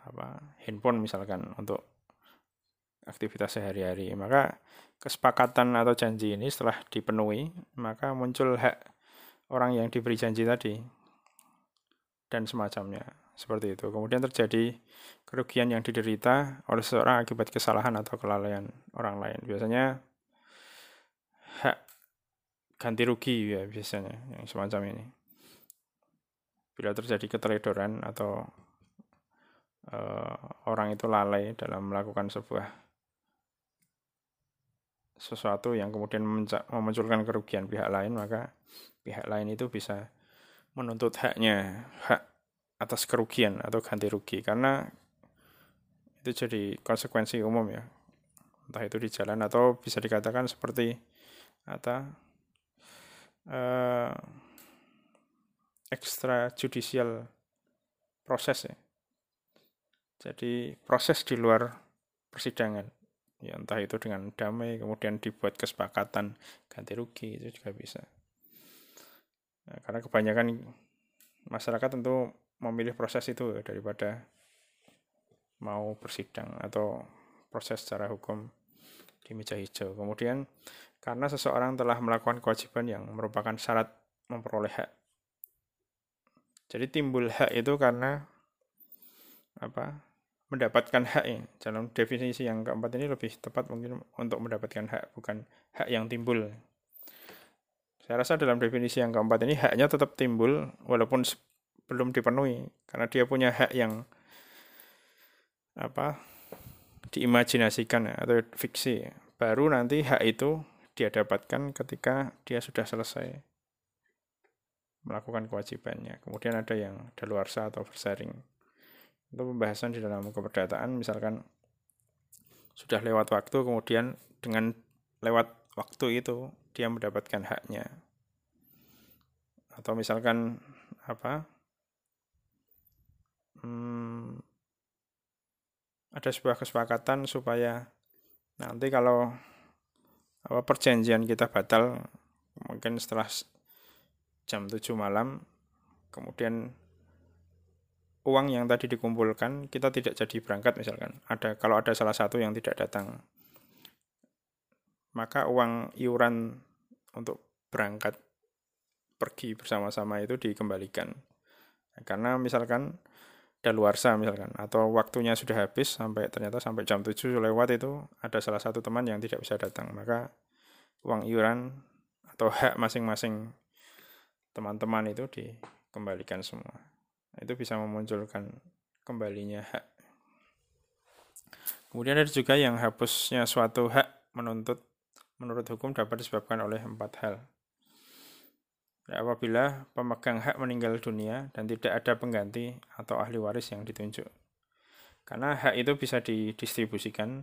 apa handphone misalkan untuk aktivitas sehari-hari. Maka kesepakatan atau janji ini setelah dipenuhi maka muncul hak orang yang diberi janji tadi dan semacamnya. Seperti itu. Kemudian terjadi kerugian yang diderita oleh seseorang akibat kesalahan atau kelalaian orang lain. Biasanya hak ganti rugi ya biasanya yang semacam ini. Bila terjadi keteledoran atau uh, orang itu lalai dalam melakukan sebuah sesuatu yang kemudian memunculkan kerugian pihak lain maka pihak lain itu bisa menuntut haknya hak atas kerugian atau ganti rugi karena itu jadi konsekuensi umum ya entah itu di jalan atau bisa dikatakan seperti atau uh, extrajudicial proses ya. Jadi proses di luar persidangan. Ya entah itu dengan damai kemudian dibuat kesepakatan ganti rugi itu juga bisa. Nah, karena kebanyakan masyarakat tentu memilih proses itu daripada mau bersidang atau proses secara hukum di meja hijau. Kemudian karena seseorang telah melakukan kewajiban yang merupakan syarat memperoleh hak. Jadi timbul hak itu karena apa? mendapatkan hak ini. Dalam definisi yang keempat ini lebih tepat mungkin untuk mendapatkan hak, bukan hak yang timbul. Saya rasa dalam definisi yang keempat ini haknya tetap timbul walaupun belum dipenuhi karena dia punya hak yang apa diimajinasikan atau fiksi. Baru nanti hak itu dia dapatkan ketika dia sudah selesai melakukan kewajibannya. Kemudian ada yang daluarsa atau versaring. Itu pembahasan di dalam keperdataan, misalkan sudah lewat waktu, kemudian dengan lewat waktu itu dia mendapatkan haknya. Atau misalkan apa? Hmm, ada sebuah kesepakatan supaya nanti kalau apa perjanjian kita batal mungkin setelah jam 7 malam kemudian uang yang tadi dikumpulkan kita tidak jadi berangkat misalkan ada kalau ada salah satu yang tidak datang maka uang iuran untuk berangkat pergi bersama-sama itu dikembalikan. Karena misalkan daluarsa misalkan atau waktunya sudah habis sampai ternyata sampai jam 7 lewat itu ada salah satu teman yang tidak bisa datang. Maka uang iuran atau hak masing-masing teman-teman itu dikembalikan semua. Itu bisa memunculkan kembalinya hak. Kemudian ada juga yang hapusnya suatu hak menuntut menurut hukum dapat disebabkan oleh empat hal apabila pemegang hak meninggal dunia dan tidak ada pengganti atau ahli waris yang ditunjuk. Karena hak itu bisa didistribusikan,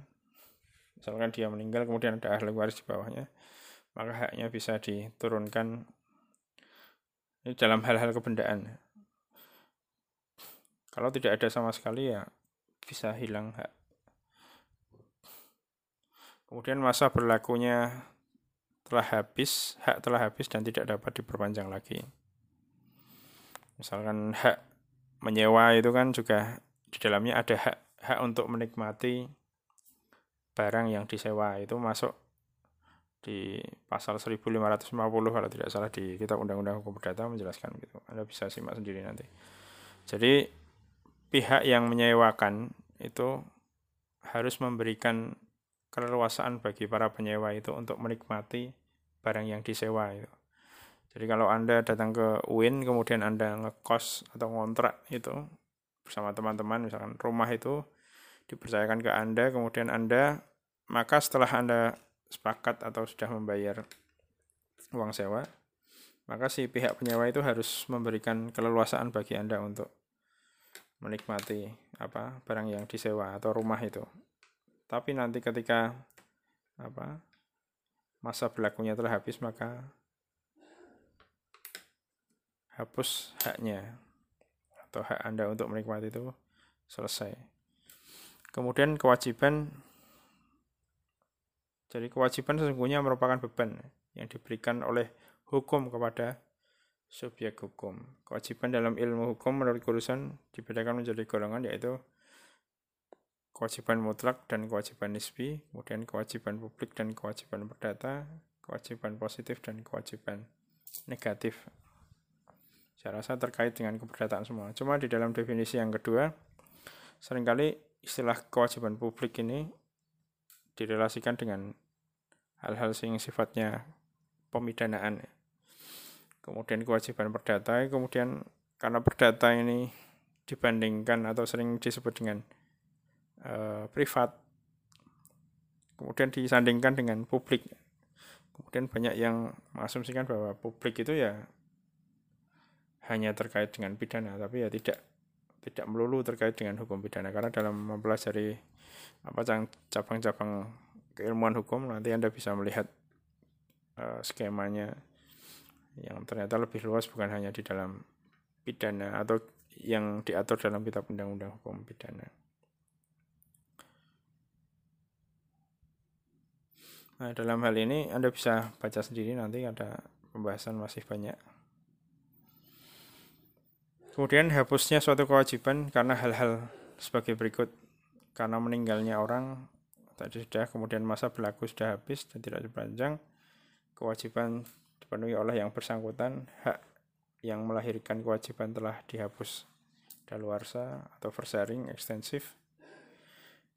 misalkan dia meninggal kemudian ada ahli waris di bawahnya, maka haknya bisa diturunkan ini dalam hal-hal kebendaan. Kalau tidak ada sama sekali ya bisa hilang hak. Kemudian masa berlakunya telah habis, hak telah habis dan tidak dapat diperpanjang lagi. Misalkan hak menyewa itu kan juga di dalamnya ada hak hak untuk menikmati barang yang disewa itu masuk di pasal 1550 kalau tidak salah di kitab undang-undang hukum perdata menjelaskan gitu. Anda bisa simak sendiri nanti. Jadi pihak yang menyewakan itu harus memberikan keleluasaan bagi para penyewa itu untuk menikmati barang yang disewa itu. Jadi kalau Anda datang ke UIN kemudian Anda ngekos atau ngontrak itu bersama teman-teman misalkan rumah itu dipercayakan ke Anda kemudian Anda maka setelah Anda sepakat atau sudah membayar uang sewa maka si pihak penyewa itu harus memberikan keleluasaan bagi Anda untuk menikmati apa barang yang disewa atau rumah itu. Tapi nanti ketika apa masa berlakunya telah habis maka hapus haknya atau hak Anda untuk menikmati itu selesai. Kemudian kewajiban jadi kewajiban sesungguhnya merupakan beban yang diberikan oleh hukum kepada subjek hukum. Kewajiban dalam ilmu hukum menurut Kurusan dibedakan menjadi golongan yaitu kewajiban mutlak dan kewajiban nisbi, kemudian kewajiban publik dan kewajiban perdata, kewajiban positif dan kewajiban negatif. Saya rasa terkait dengan keperdataan semua. Cuma di dalam definisi yang kedua, sering kali istilah kewajiban publik ini direlasikan dengan hal-hal yang sifatnya pemidanaan. Kemudian kewajiban perdata, kemudian karena perdata ini dibandingkan atau sering disebut dengan uh, privat, kemudian disandingkan dengan publik. Kemudian banyak yang mengasumsikan bahwa publik itu ya hanya terkait dengan pidana, tapi ya tidak tidak melulu terkait dengan hukum pidana karena dalam mempelajari apa cabang-cabang keilmuan hukum nanti Anda bisa melihat uh, skemanya yang ternyata lebih luas bukan hanya di dalam pidana atau yang diatur dalam kitab undang-undang hukum pidana. Nah, dalam hal ini Anda bisa baca sendiri nanti ada pembahasan masih banyak. Kemudian hapusnya suatu kewajiban karena hal-hal sebagai berikut. Karena meninggalnya orang tadi sudah, kemudian masa berlaku sudah habis dan tidak dipanjang, kewajiban dipenuhi oleh yang bersangkutan, hak yang melahirkan kewajiban telah dihapus daluarsa atau versaring ekstensif,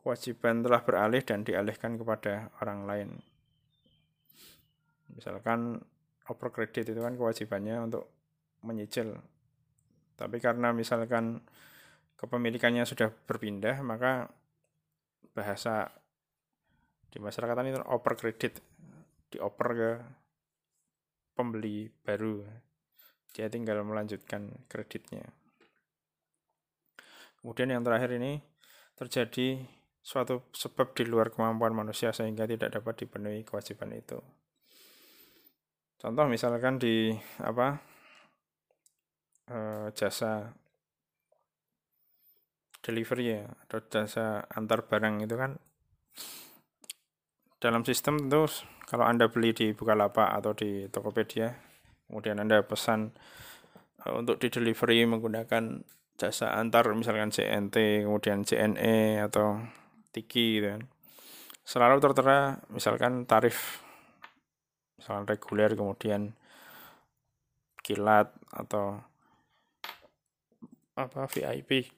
kewajiban telah beralih dan dialihkan kepada orang lain. Misalkan oper kredit itu kan kewajibannya untuk menyicil tapi karena misalkan kepemilikannya sudah berpindah, maka bahasa di masyarakat ini oper kredit, dioper ke pembeli baru. Dia tinggal melanjutkan kreditnya. Kemudian yang terakhir ini terjadi suatu sebab di luar kemampuan manusia sehingga tidak dapat dipenuhi kewajiban itu. Contoh misalkan di apa uh, jasa delivery ya atau jasa antar barang itu kan dalam sistem tentu kalau Anda beli di Bukalapak atau di Tokopedia kemudian Anda pesan uh, untuk di delivery menggunakan jasa antar misalkan CNT kemudian CNE atau Tiki gitu kan selalu tertera misalkan tarif misalkan reguler kemudian kilat atau apa VIP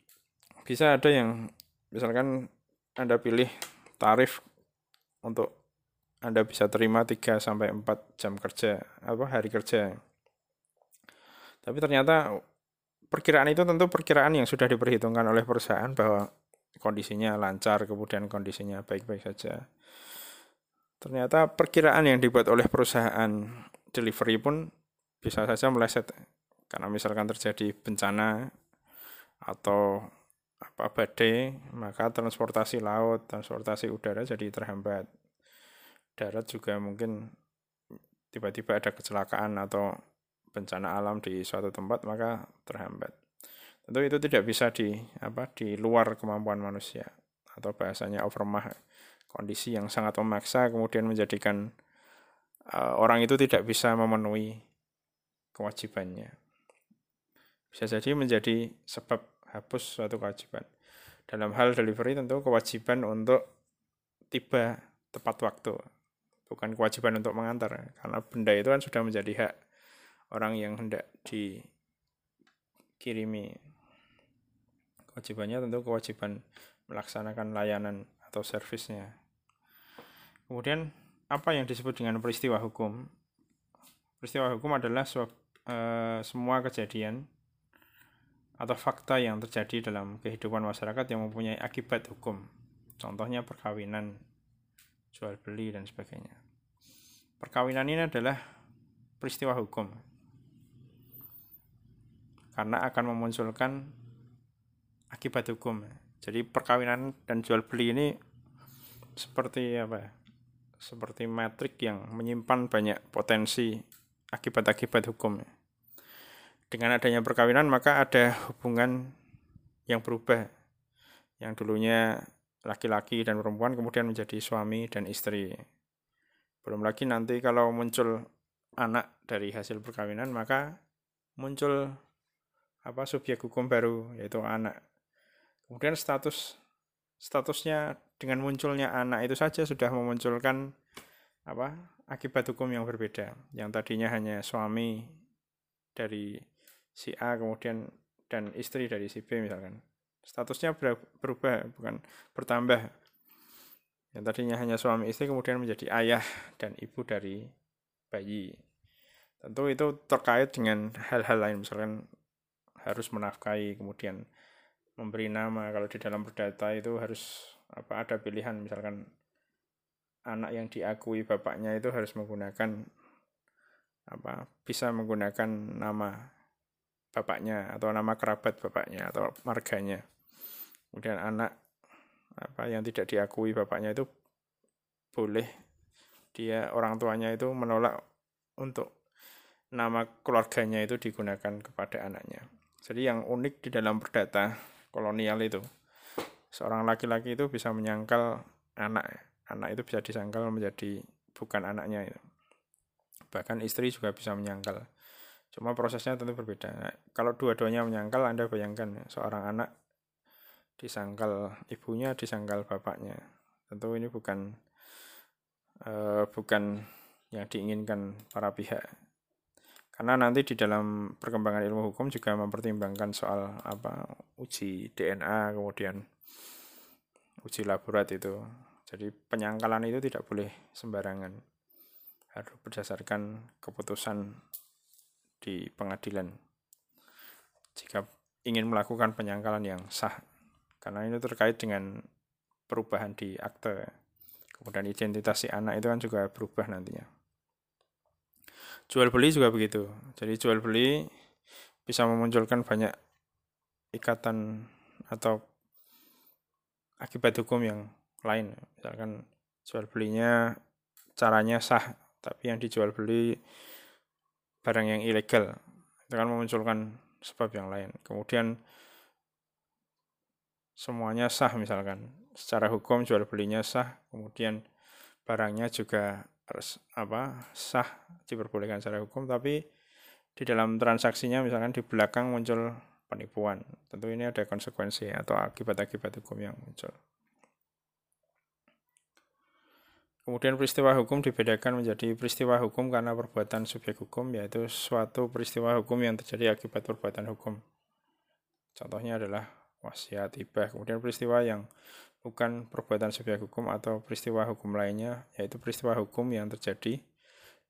bisa ada yang misalkan Anda pilih tarif untuk Anda bisa terima 3 sampai 4 jam kerja apa hari kerja. Tapi ternyata perkiraan itu tentu perkiraan yang sudah diperhitungkan oleh perusahaan bahwa kondisinya lancar kemudian kondisinya baik-baik saja. Ternyata perkiraan yang dibuat oleh perusahaan delivery pun bisa saja meleset karena misalkan terjadi bencana atau apa badai, maka transportasi laut, transportasi udara jadi terhambat. Darat juga mungkin tiba-tiba ada kecelakaan atau bencana alam di suatu tempat maka terhambat. Tentu itu tidak bisa di apa di luar kemampuan manusia atau bahasanya overmah kondisi yang sangat memaksa kemudian menjadikan uh, orang itu tidak bisa memenuhi kewajibannya. Bisa jadi menjadi sebab hapus suatu kewajiban. Dalam hal delivery tentu kewajiban untuk tiba tepat waktu, bukan kewajiban untuk mengantar. Karena benda itu kan sudah menjadi hak orang yang hendak dikirimi. Kewajibannya tentu kewajiban melaksanakan layanan atau servisnya. Kemudian apa yang disebut dengan peristiwa hukum? Peristiwa hukum adalah uh, semua kejadian atau fakta yang terjadi dalam kehidupan masyarakat yang mempunyai akibat hukum. Contohnya perkawinan, jual beli dan sebagainya. Perkawinan ini adalah peristiwa hukum. Karena akan memunculkan akibat hukum. Jadi perkawinan dan jual beli ini seperti apa? seperti matrik yang menyimpan banyak potensi akibat-akibat hukum. Dengan adanya perkawinan maka ada hubungan yang berubah. Yang dulunya laki-laki dan perempuan kemudian menjadi suami dan istri. Belum lagi nanti kalau muncul anak dari hasil perkawinan maka muncul apa subjek hukum baru yaitu anak. Kemudian status statusnya dengan munculnya anak itu saja sudah memunculkan apa akibat hukum yang berbeda. Yang tadinya hanya suami dari si A kemudian dan istri dari si B misalkan. Statusnya berubah bukan bertambah yang tadinya hanya suami istri kemudian menjadi ayah dan ibu dari bayi. Tentu itu terkait dengan hal-hal lain, misalkan harus menafkahi, kemudian memberi nama. Kalau di dalam perdata itu harus apa ada pilihan, misalkan anak yang diakui bapaknya itu harus menggunakan apa bisa menggunakan nama bapaknya atau nama kerabat bapaknya atau marganya. Kemudian anak apa yang tidak diakui bapaknya itu boleh dia orang tuanya itu menolak untuk nama keluarganya itu digunakan kepada anaknya. Jadi yang unik di dalam perdata kolonial itu seorang laki-laki itu bisa menyangkal anak. Anak itu bisa disangkal menjadi bukan anaknya itu. Bahkan istri juga bisa menyangkal. Cuma prosesnya tentu berbeda. Kalau dua-duanya menyangkal, Anda bayangkan seorang anak disangkal ibunya, disangkal bapaknya. Tentu ini bukan uh, bukan yang diinginkan para pihak. Karena nanti di dalam perkembangan ilmu hukum juga mempertimbangkan soal apa uji DNA kemudian uji laborat itu. Jadi penyangkalan itu tidak boleh sembarangan. Harus berdasarkan keputusan di pengadilan. Jika ingin melakukan penyangkalan yang sah karena ini terkait dengan perubahan di akte kemudian identitas si anak itu kan juga berubah nantinya jual beli juga begitu. Jadi jual beli bisa memunculkan banyak ikatan atau akibat hukum yang lain. Misalkan jual belinya caranya sah tapi yang dijual beli barang yang ilegal. Itu kan memunculkan sebab yang lain. Kemudian semuanya sah misalkan. Secara hukum jual belinya sah kemudian barangnya juga apa sah diperbolehkan secara hukum tapi di dalam transaksinya misalkan di belakang muncul penipuan tentu ini ada konsekuensi atau akibat-akibat hukum yang muncul Kemudian peristiwa hukum dibedakan menjadi peristiwa hukum karena perbuatan subjek hukum, yaitu suatu peristiwa hukum yang terjadi akibat perbuatan hukum. Contohnya adalah wasiat, hibah, kemudian peristiwa yang bukan perbuatan subjek hukum atau peristiwa hukum lainnya, yaitu peristiwa hukum yang terjadi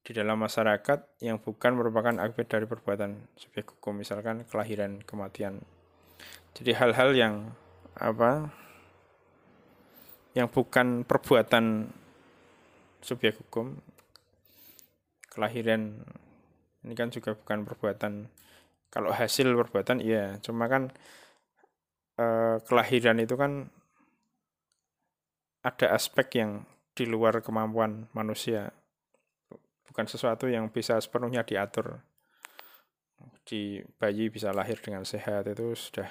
di dalam masyarakat yang bukan merupakan akibat dari perbuatan subjek hukum, misalkan kelahiran, kematian. Jadi hal-hal yang apa yang bukan perbuatan subjek hukum, kelahiran ini kan juga bukan perbuatan kalau hasil perbuatan iya, cuma kan Eh, kelahiran itu kan ada aspek yang di luar kemampuan manusia. Bukan sesuatu yang bisa sepenuhnya diatur. Di bayi bisa lahir dengan sehat itu sudah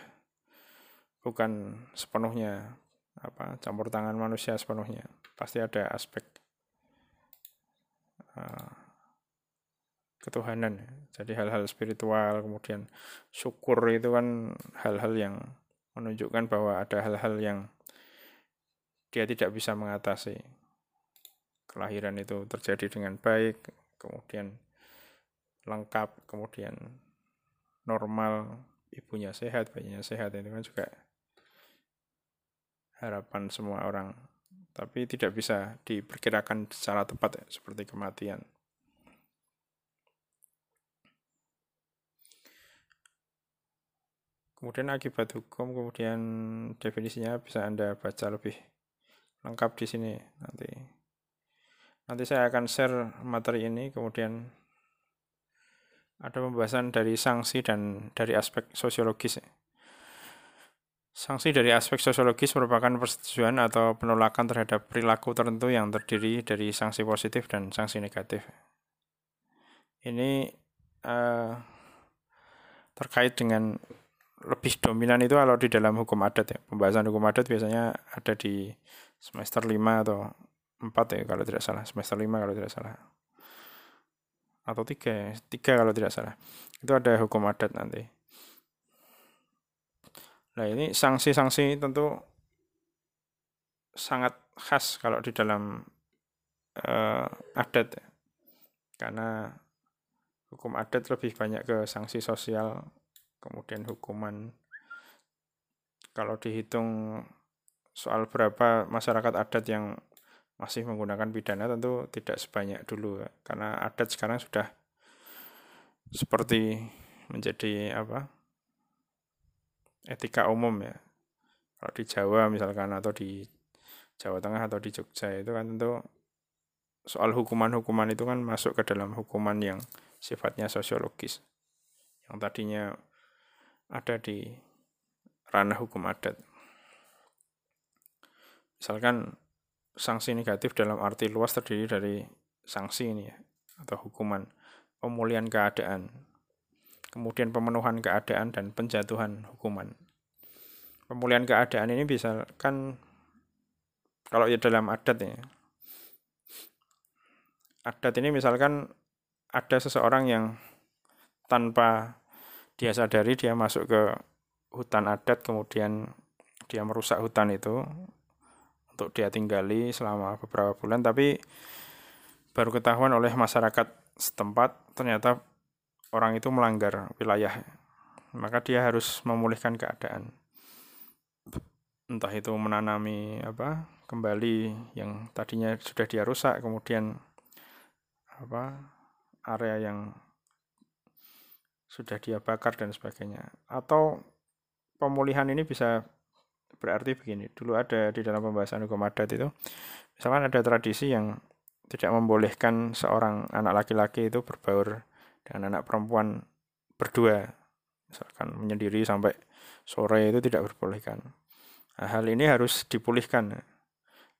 bukan sepenuhnya apa campur tangan manusia sepenuhnya. Pasti ada aspek uh, ketuhanan. Jadi hal-hal spiritual kemudian syukur itu kan hal-hal yang menunjukkan bahwa ada hal-hal yang dia tidak bisa mengatasi. Kelahiran itu terjadi dengan baik, kemudian lengkap, kemudian normal, ibunya sehat, bayinya sehat, itu kan juga harapan semua orang. Tapi tidak bisa diperkirakan secara tepat seperti kematian. Kemudian akibat hukum, kemudian definisinya bisa Anda baca lebih lengkap di sini nanti. Nanti saya akan share materi ini, kemudian ada pembahasan dari sanksi dan dari aspek sosiologis. Sanksi dari aspek sosiologis merupakan persetujuan atau penolakan terhadap perilaku tertentu yang terdiri dari sanksi positif dan sanksi negatif. Ini uh, terkait dengan lebih dominan itu kalau di dalam hukum adat ya. Pembahasan hukum adat biasanya ada di semester 5 atau 4 ya kalau tidak salah. Semester 5 kalau tidak salah. Atau 3 ya. 3 kalau tidak salah. Itu ada hukum adat nanti. Nah ini sanksi-sanksi tentu sangat khas kalau di dalam uh, adat ya. karena hukum adat lebih banyak ke sanksi sosial kemudian hukuman kalau dihitung soal berapa masyarakat adat yang masih menggunakan pidana tentu tidak sebanyak dulu ya. karena adat sekarang sudah seperti menjadi apa etika umum ya. Kalau di Jawa misalkan atau di Jawa Tengah atau di Jogja itu kan tentu soal hukuman-hukuman itu kan masuk ke dalam hukuman yang sifatnya sosiologis. Yang tadinya ada di ranah hukum adat. Misalkan sanksi negatif dalam arti luas terdiri dari sanksi ini ya, atau hukuman pemulihan keadaan kemudian pemenuhan keadaan dan penjatuhan hukuman. Pemulihan keadaan ini bisa kan kalau ya dalam adat ya. Adat ini misalkan ada seseorang yang tanpa dia sadari dia masuk ke hutan adat kemudian dia merusak hutan itu untuk dia tinggali selama beberapa bulan tapi baru ketahuan oleh masyarakat setempat ternyata orang itu melanggar wilayah, maka dia harus memulihkan keadaan. Entah itu menanami apa kembali yang tadinya sudah dia rusak, kemudian apa area yang sudah dia bakar dan sebagainya. Atau pemulihan ini bisa berarti begini. Dulu ada di dalam pembahasan hukum adat itu, misalkan ada tradisi yang tidak membolehkan seorang anak laki-laki itu berbaur dengan anak perempuan berdua misalkan menyendiri sampai sore itu tidak diperbolehkan nah, hal ini harus dipulihkan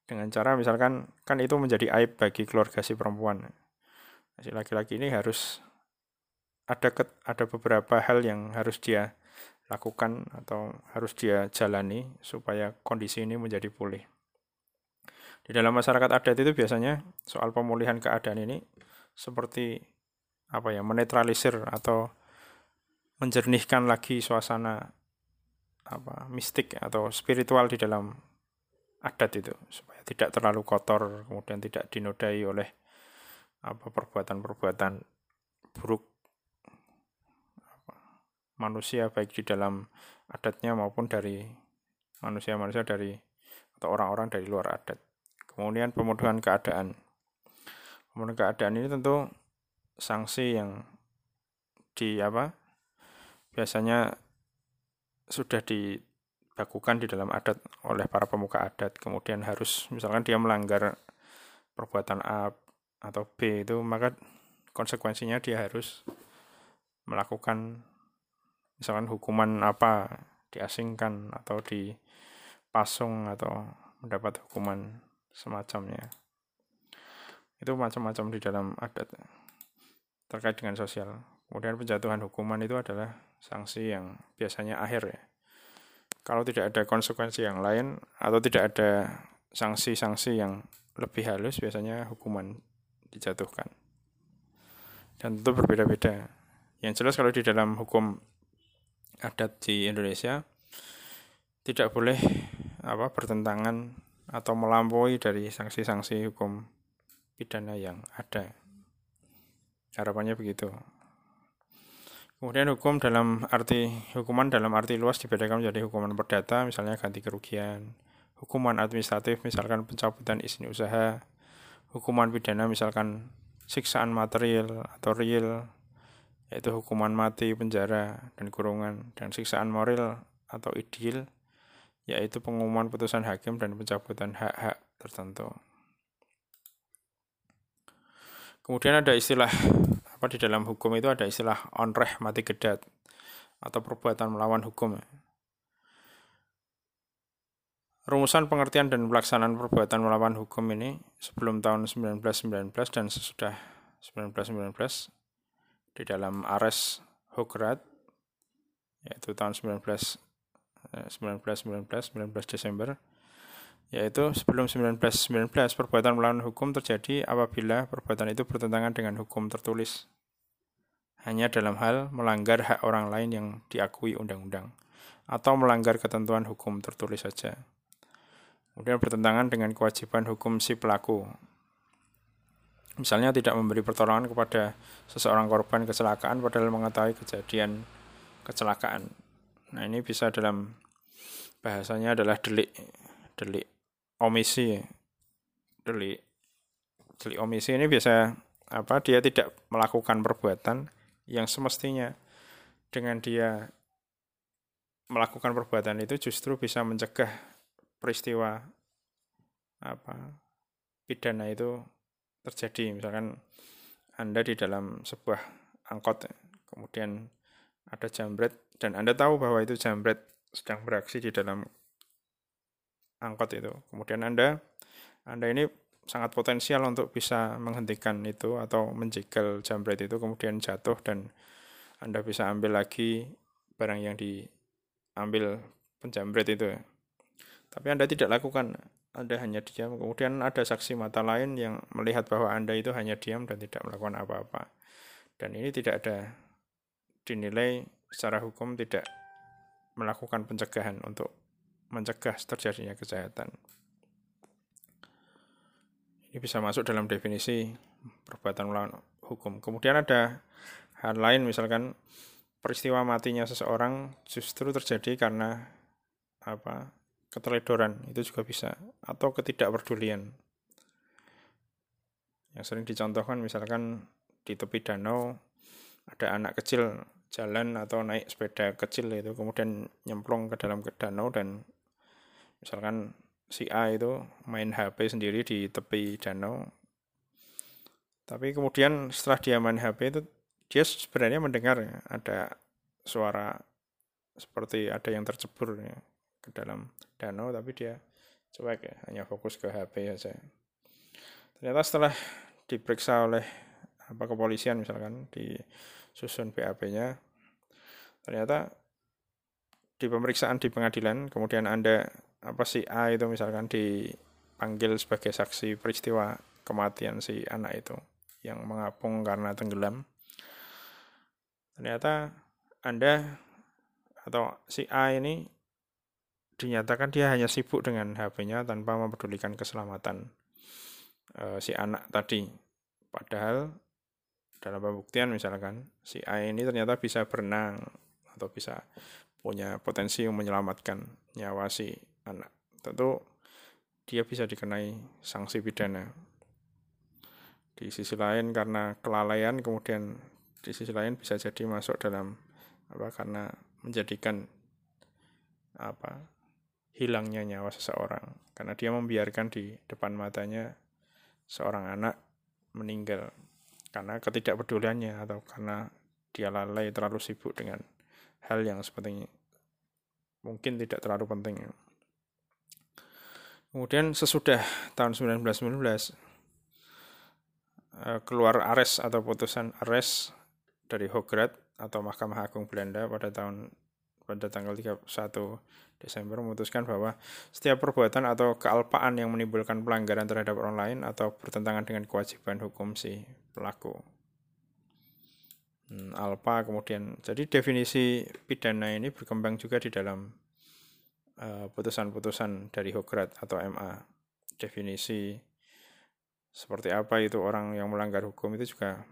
dengan cara misalkan kan itu menjadi aib bagi keluarga si perempuan si laki-laki ini harus ada ke, ada beberapa hal yang harus dia lakukan atau harus dia jalani supaya kondisi ini menjadi pulih. Di dalam masyarakat adat itu biasanya soal pemulihan keadaan ini seperti apa ya menetralisir atau menjernihkan lagi suasana apa mistik atau spiritual di dalam adat itu supaya tidak terlalu kotor kemudian tidak dinodai oleh apa perbuatan-perbuatan buruk manusia baik di dalam adatnya maupun dari manusia-manusia dari atau orang-orang dari luar adat. Kemudian pemudahan keadaan. Pemudahan keadaan ini tentu sanksi yang di apa biasanya sudah dibakukan di dalam adat oleh para pemuka adat kemudian harus misalkan dia melanggar perbuatan A atau B itu maka konsekuensinya dia harus melakukan misalkan hukuman apa diasingkan atau dipasung atau mendapat hukuman semacamnya itu macam-macam di dalam adat terkait dengan sosial. Kemudian penjatuhan hukuman itu adalah sanksi yang biasanya akhir ya. Kalau tidak ada konsekuensi yang lain atau tidak ada sanksi-sanksi yang lebih halus, biasanya hukuman dijatuhkan. Dan tentu berbeda-beda. Yang jelas kalau di dalam hukum adat di Indonesia tidak boleh apa bertentangan atau melampaui dari sanksi-sanksi hukum pidana yang ada. Harapannya begitu. Kemudian hukum dalam arti hukuman dalam arti luas dibedakan menjadi hukuman perdata, misalnya ganti kerugian, hukuman administratif, misalkan pencabutan izin usaha, hukuman pidana, misalkan siksaan material atau real, yaitu hukuman mati, penjara, dan kurungan, dan siksaan moral atau ideal, yaitu pengumuman putusan hakim dan pencabutan hak-hak tertentu. Kemudian ada istilah apa di dalam hukum itu ada istilah onreh mati gedat atau perbuatan melawan hukum. Rumusan pengertian dan pelaksanaan perbuatan melawan hukum ini sebelum tahun 1919 dan sesudah 1919 di dalam Ares Hograt yaitu tahun 19 1919 19 Desember yaitu sebelum 1919 perbuatan melawan hukum terjadi apabila perbuatan itu bertentangan dengan hukum tertulis hanya dalam hal melanggar hak orang lain yang diakui undang-undang atau melanggar ketentuan hukum tertulis saja. Kemudian bertentangan dengan kewajiban hukum si pelaku. Misalnya tidak memberi pertolongan kepada seseorang korban kecelakaan padahal mengetahui kejadian kecelakaan. Nah, ini bisa dalam bahasanya adalah delik delik omisi. Delik delik omisi ini biasa apa dia tidak melakukan perbuatan yang semestinya dengan dia melakukan perbuatan itu justru bisa mencegah peristiwa apa pidana itu terjadi. Misalkan anda di dalam sebuah angkot kemudian ada jambret dan anda tahu bahwa itu jambret sedang beraksi di dalam angkot itu. Kemudian anda anda ini sangat potensial untuk bisa menghentikan itu atau menjegal jambret itu kemudian jatuh dan anda bisa ambil lagi barang yang diambil penjambret itu tapi Anda tidak lakukan, Anda hanya diam. Kemudian ada saksi mata lain yang melihat bahwa Anda itu hanya diam dan tidak melakukan apa-apa. Dan ini tidak ada dinilai secara hukum tidak melakukan pencegahan untuk mencegah terjadinya kejahatan. Ini bisa masuk dalam definisi perbuatan melawan hukum. Kemudian ada hal lain misalkan peristiwa matinya seseorang justru terjadi karena apa keteledoran itu juga bisa. Atau ketidakpedulian yang sering dicontohkan misalkan di tepi danau ada anak kecil jalan atau naik sepeda kecil itu kemudian nyemplung ke dalam danau dan misalkan si A itu main HP sendiri di tepi danau. Tapi kemudian setelah dia main HP itu dia sebenarnya mendengar ada suara seperti ada yang tercebur ke dalam danau tapi dia cuek ya hanya fokus ke HP saja ternyata setelah diperiksa oleh apa kepolisian misalkan di susun BAP-nya ternyata di pemeriksaan di pengadilan kemudian anda apa si A itu misalkan dipanggil sebagai saksi peristiwa kematian si anak itu yang mengapung karena tenggelam ternyata anda atau si A ini dinyatakan dia hanya sibuk dengan HP-nya tanpa mempedulikan keselamatan e, si anak tadi. Padahal dalam pembuktian misalkan si A ini ternyata bisa berenang atau bisa punya potensi yang menyelamatkan nyawa si anak. Tentu dia bisa dikenai sanksi pidana. Di sisi lain karena kelalaian kemudian di sisi lain bisa jadi masuk dalam apa karena menjadikan apa hilangnya nyawa seseorang karena dia membiarkan di depan matanya seorang anak meninggal karena ketidakpeduliannya atau karena dia lalai terlalu sibuk dengan hal yang sepertinya mungkin tidak terlalu penting. Kemudian sesudah tahun 1919 eh, keluar ares atau putusan ares dari Hograd atau Mahkamah Agung Belanda pada tahun pada tanggal 31 Desember memutuskan bahwa setiap perbuatan atau kealpaan yang menimbulkan pelanggaran terhadap orang lain atau bertentangan dengan kewajiban hukum si pelaku. Hmm, alpa kemudian jadi definisi pidana ini berkembang juga di dalam eh, putusan-putusan uh, dari Hograt atau MA. Definisi seperti apa itu orang yang melanggar hukum itu juga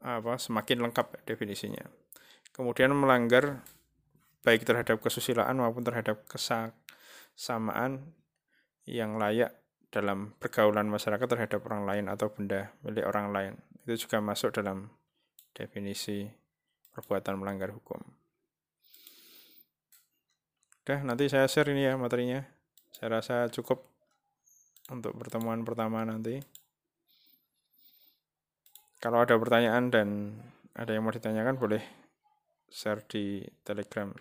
apa semakin lengkap definisinya kemudian melanggar baik terhadap kesusilaan maupun terhadap kesamaan yang layak dalam pergaulan masyarakat terhadap orang lain atau benda milik orang lain. Itu juga masuk dalam definisi perbuatan melanggar hukum. Udah, nanti saya share ini ya materinya. Saya rasa cukup untuk pertemuan pertama nanti. Kalau ada pertanyaan dan ada yang mau ditanyakan boleh share di Telegram.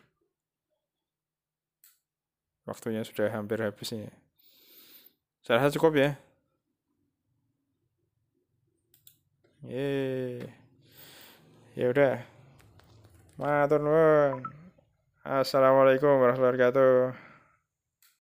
waktunya sudah hampir habis nih saya rasa cukup ya. Yeay. ya udah. Matur nuwun. Assalamualaikum warahmatullahi wabarakatuh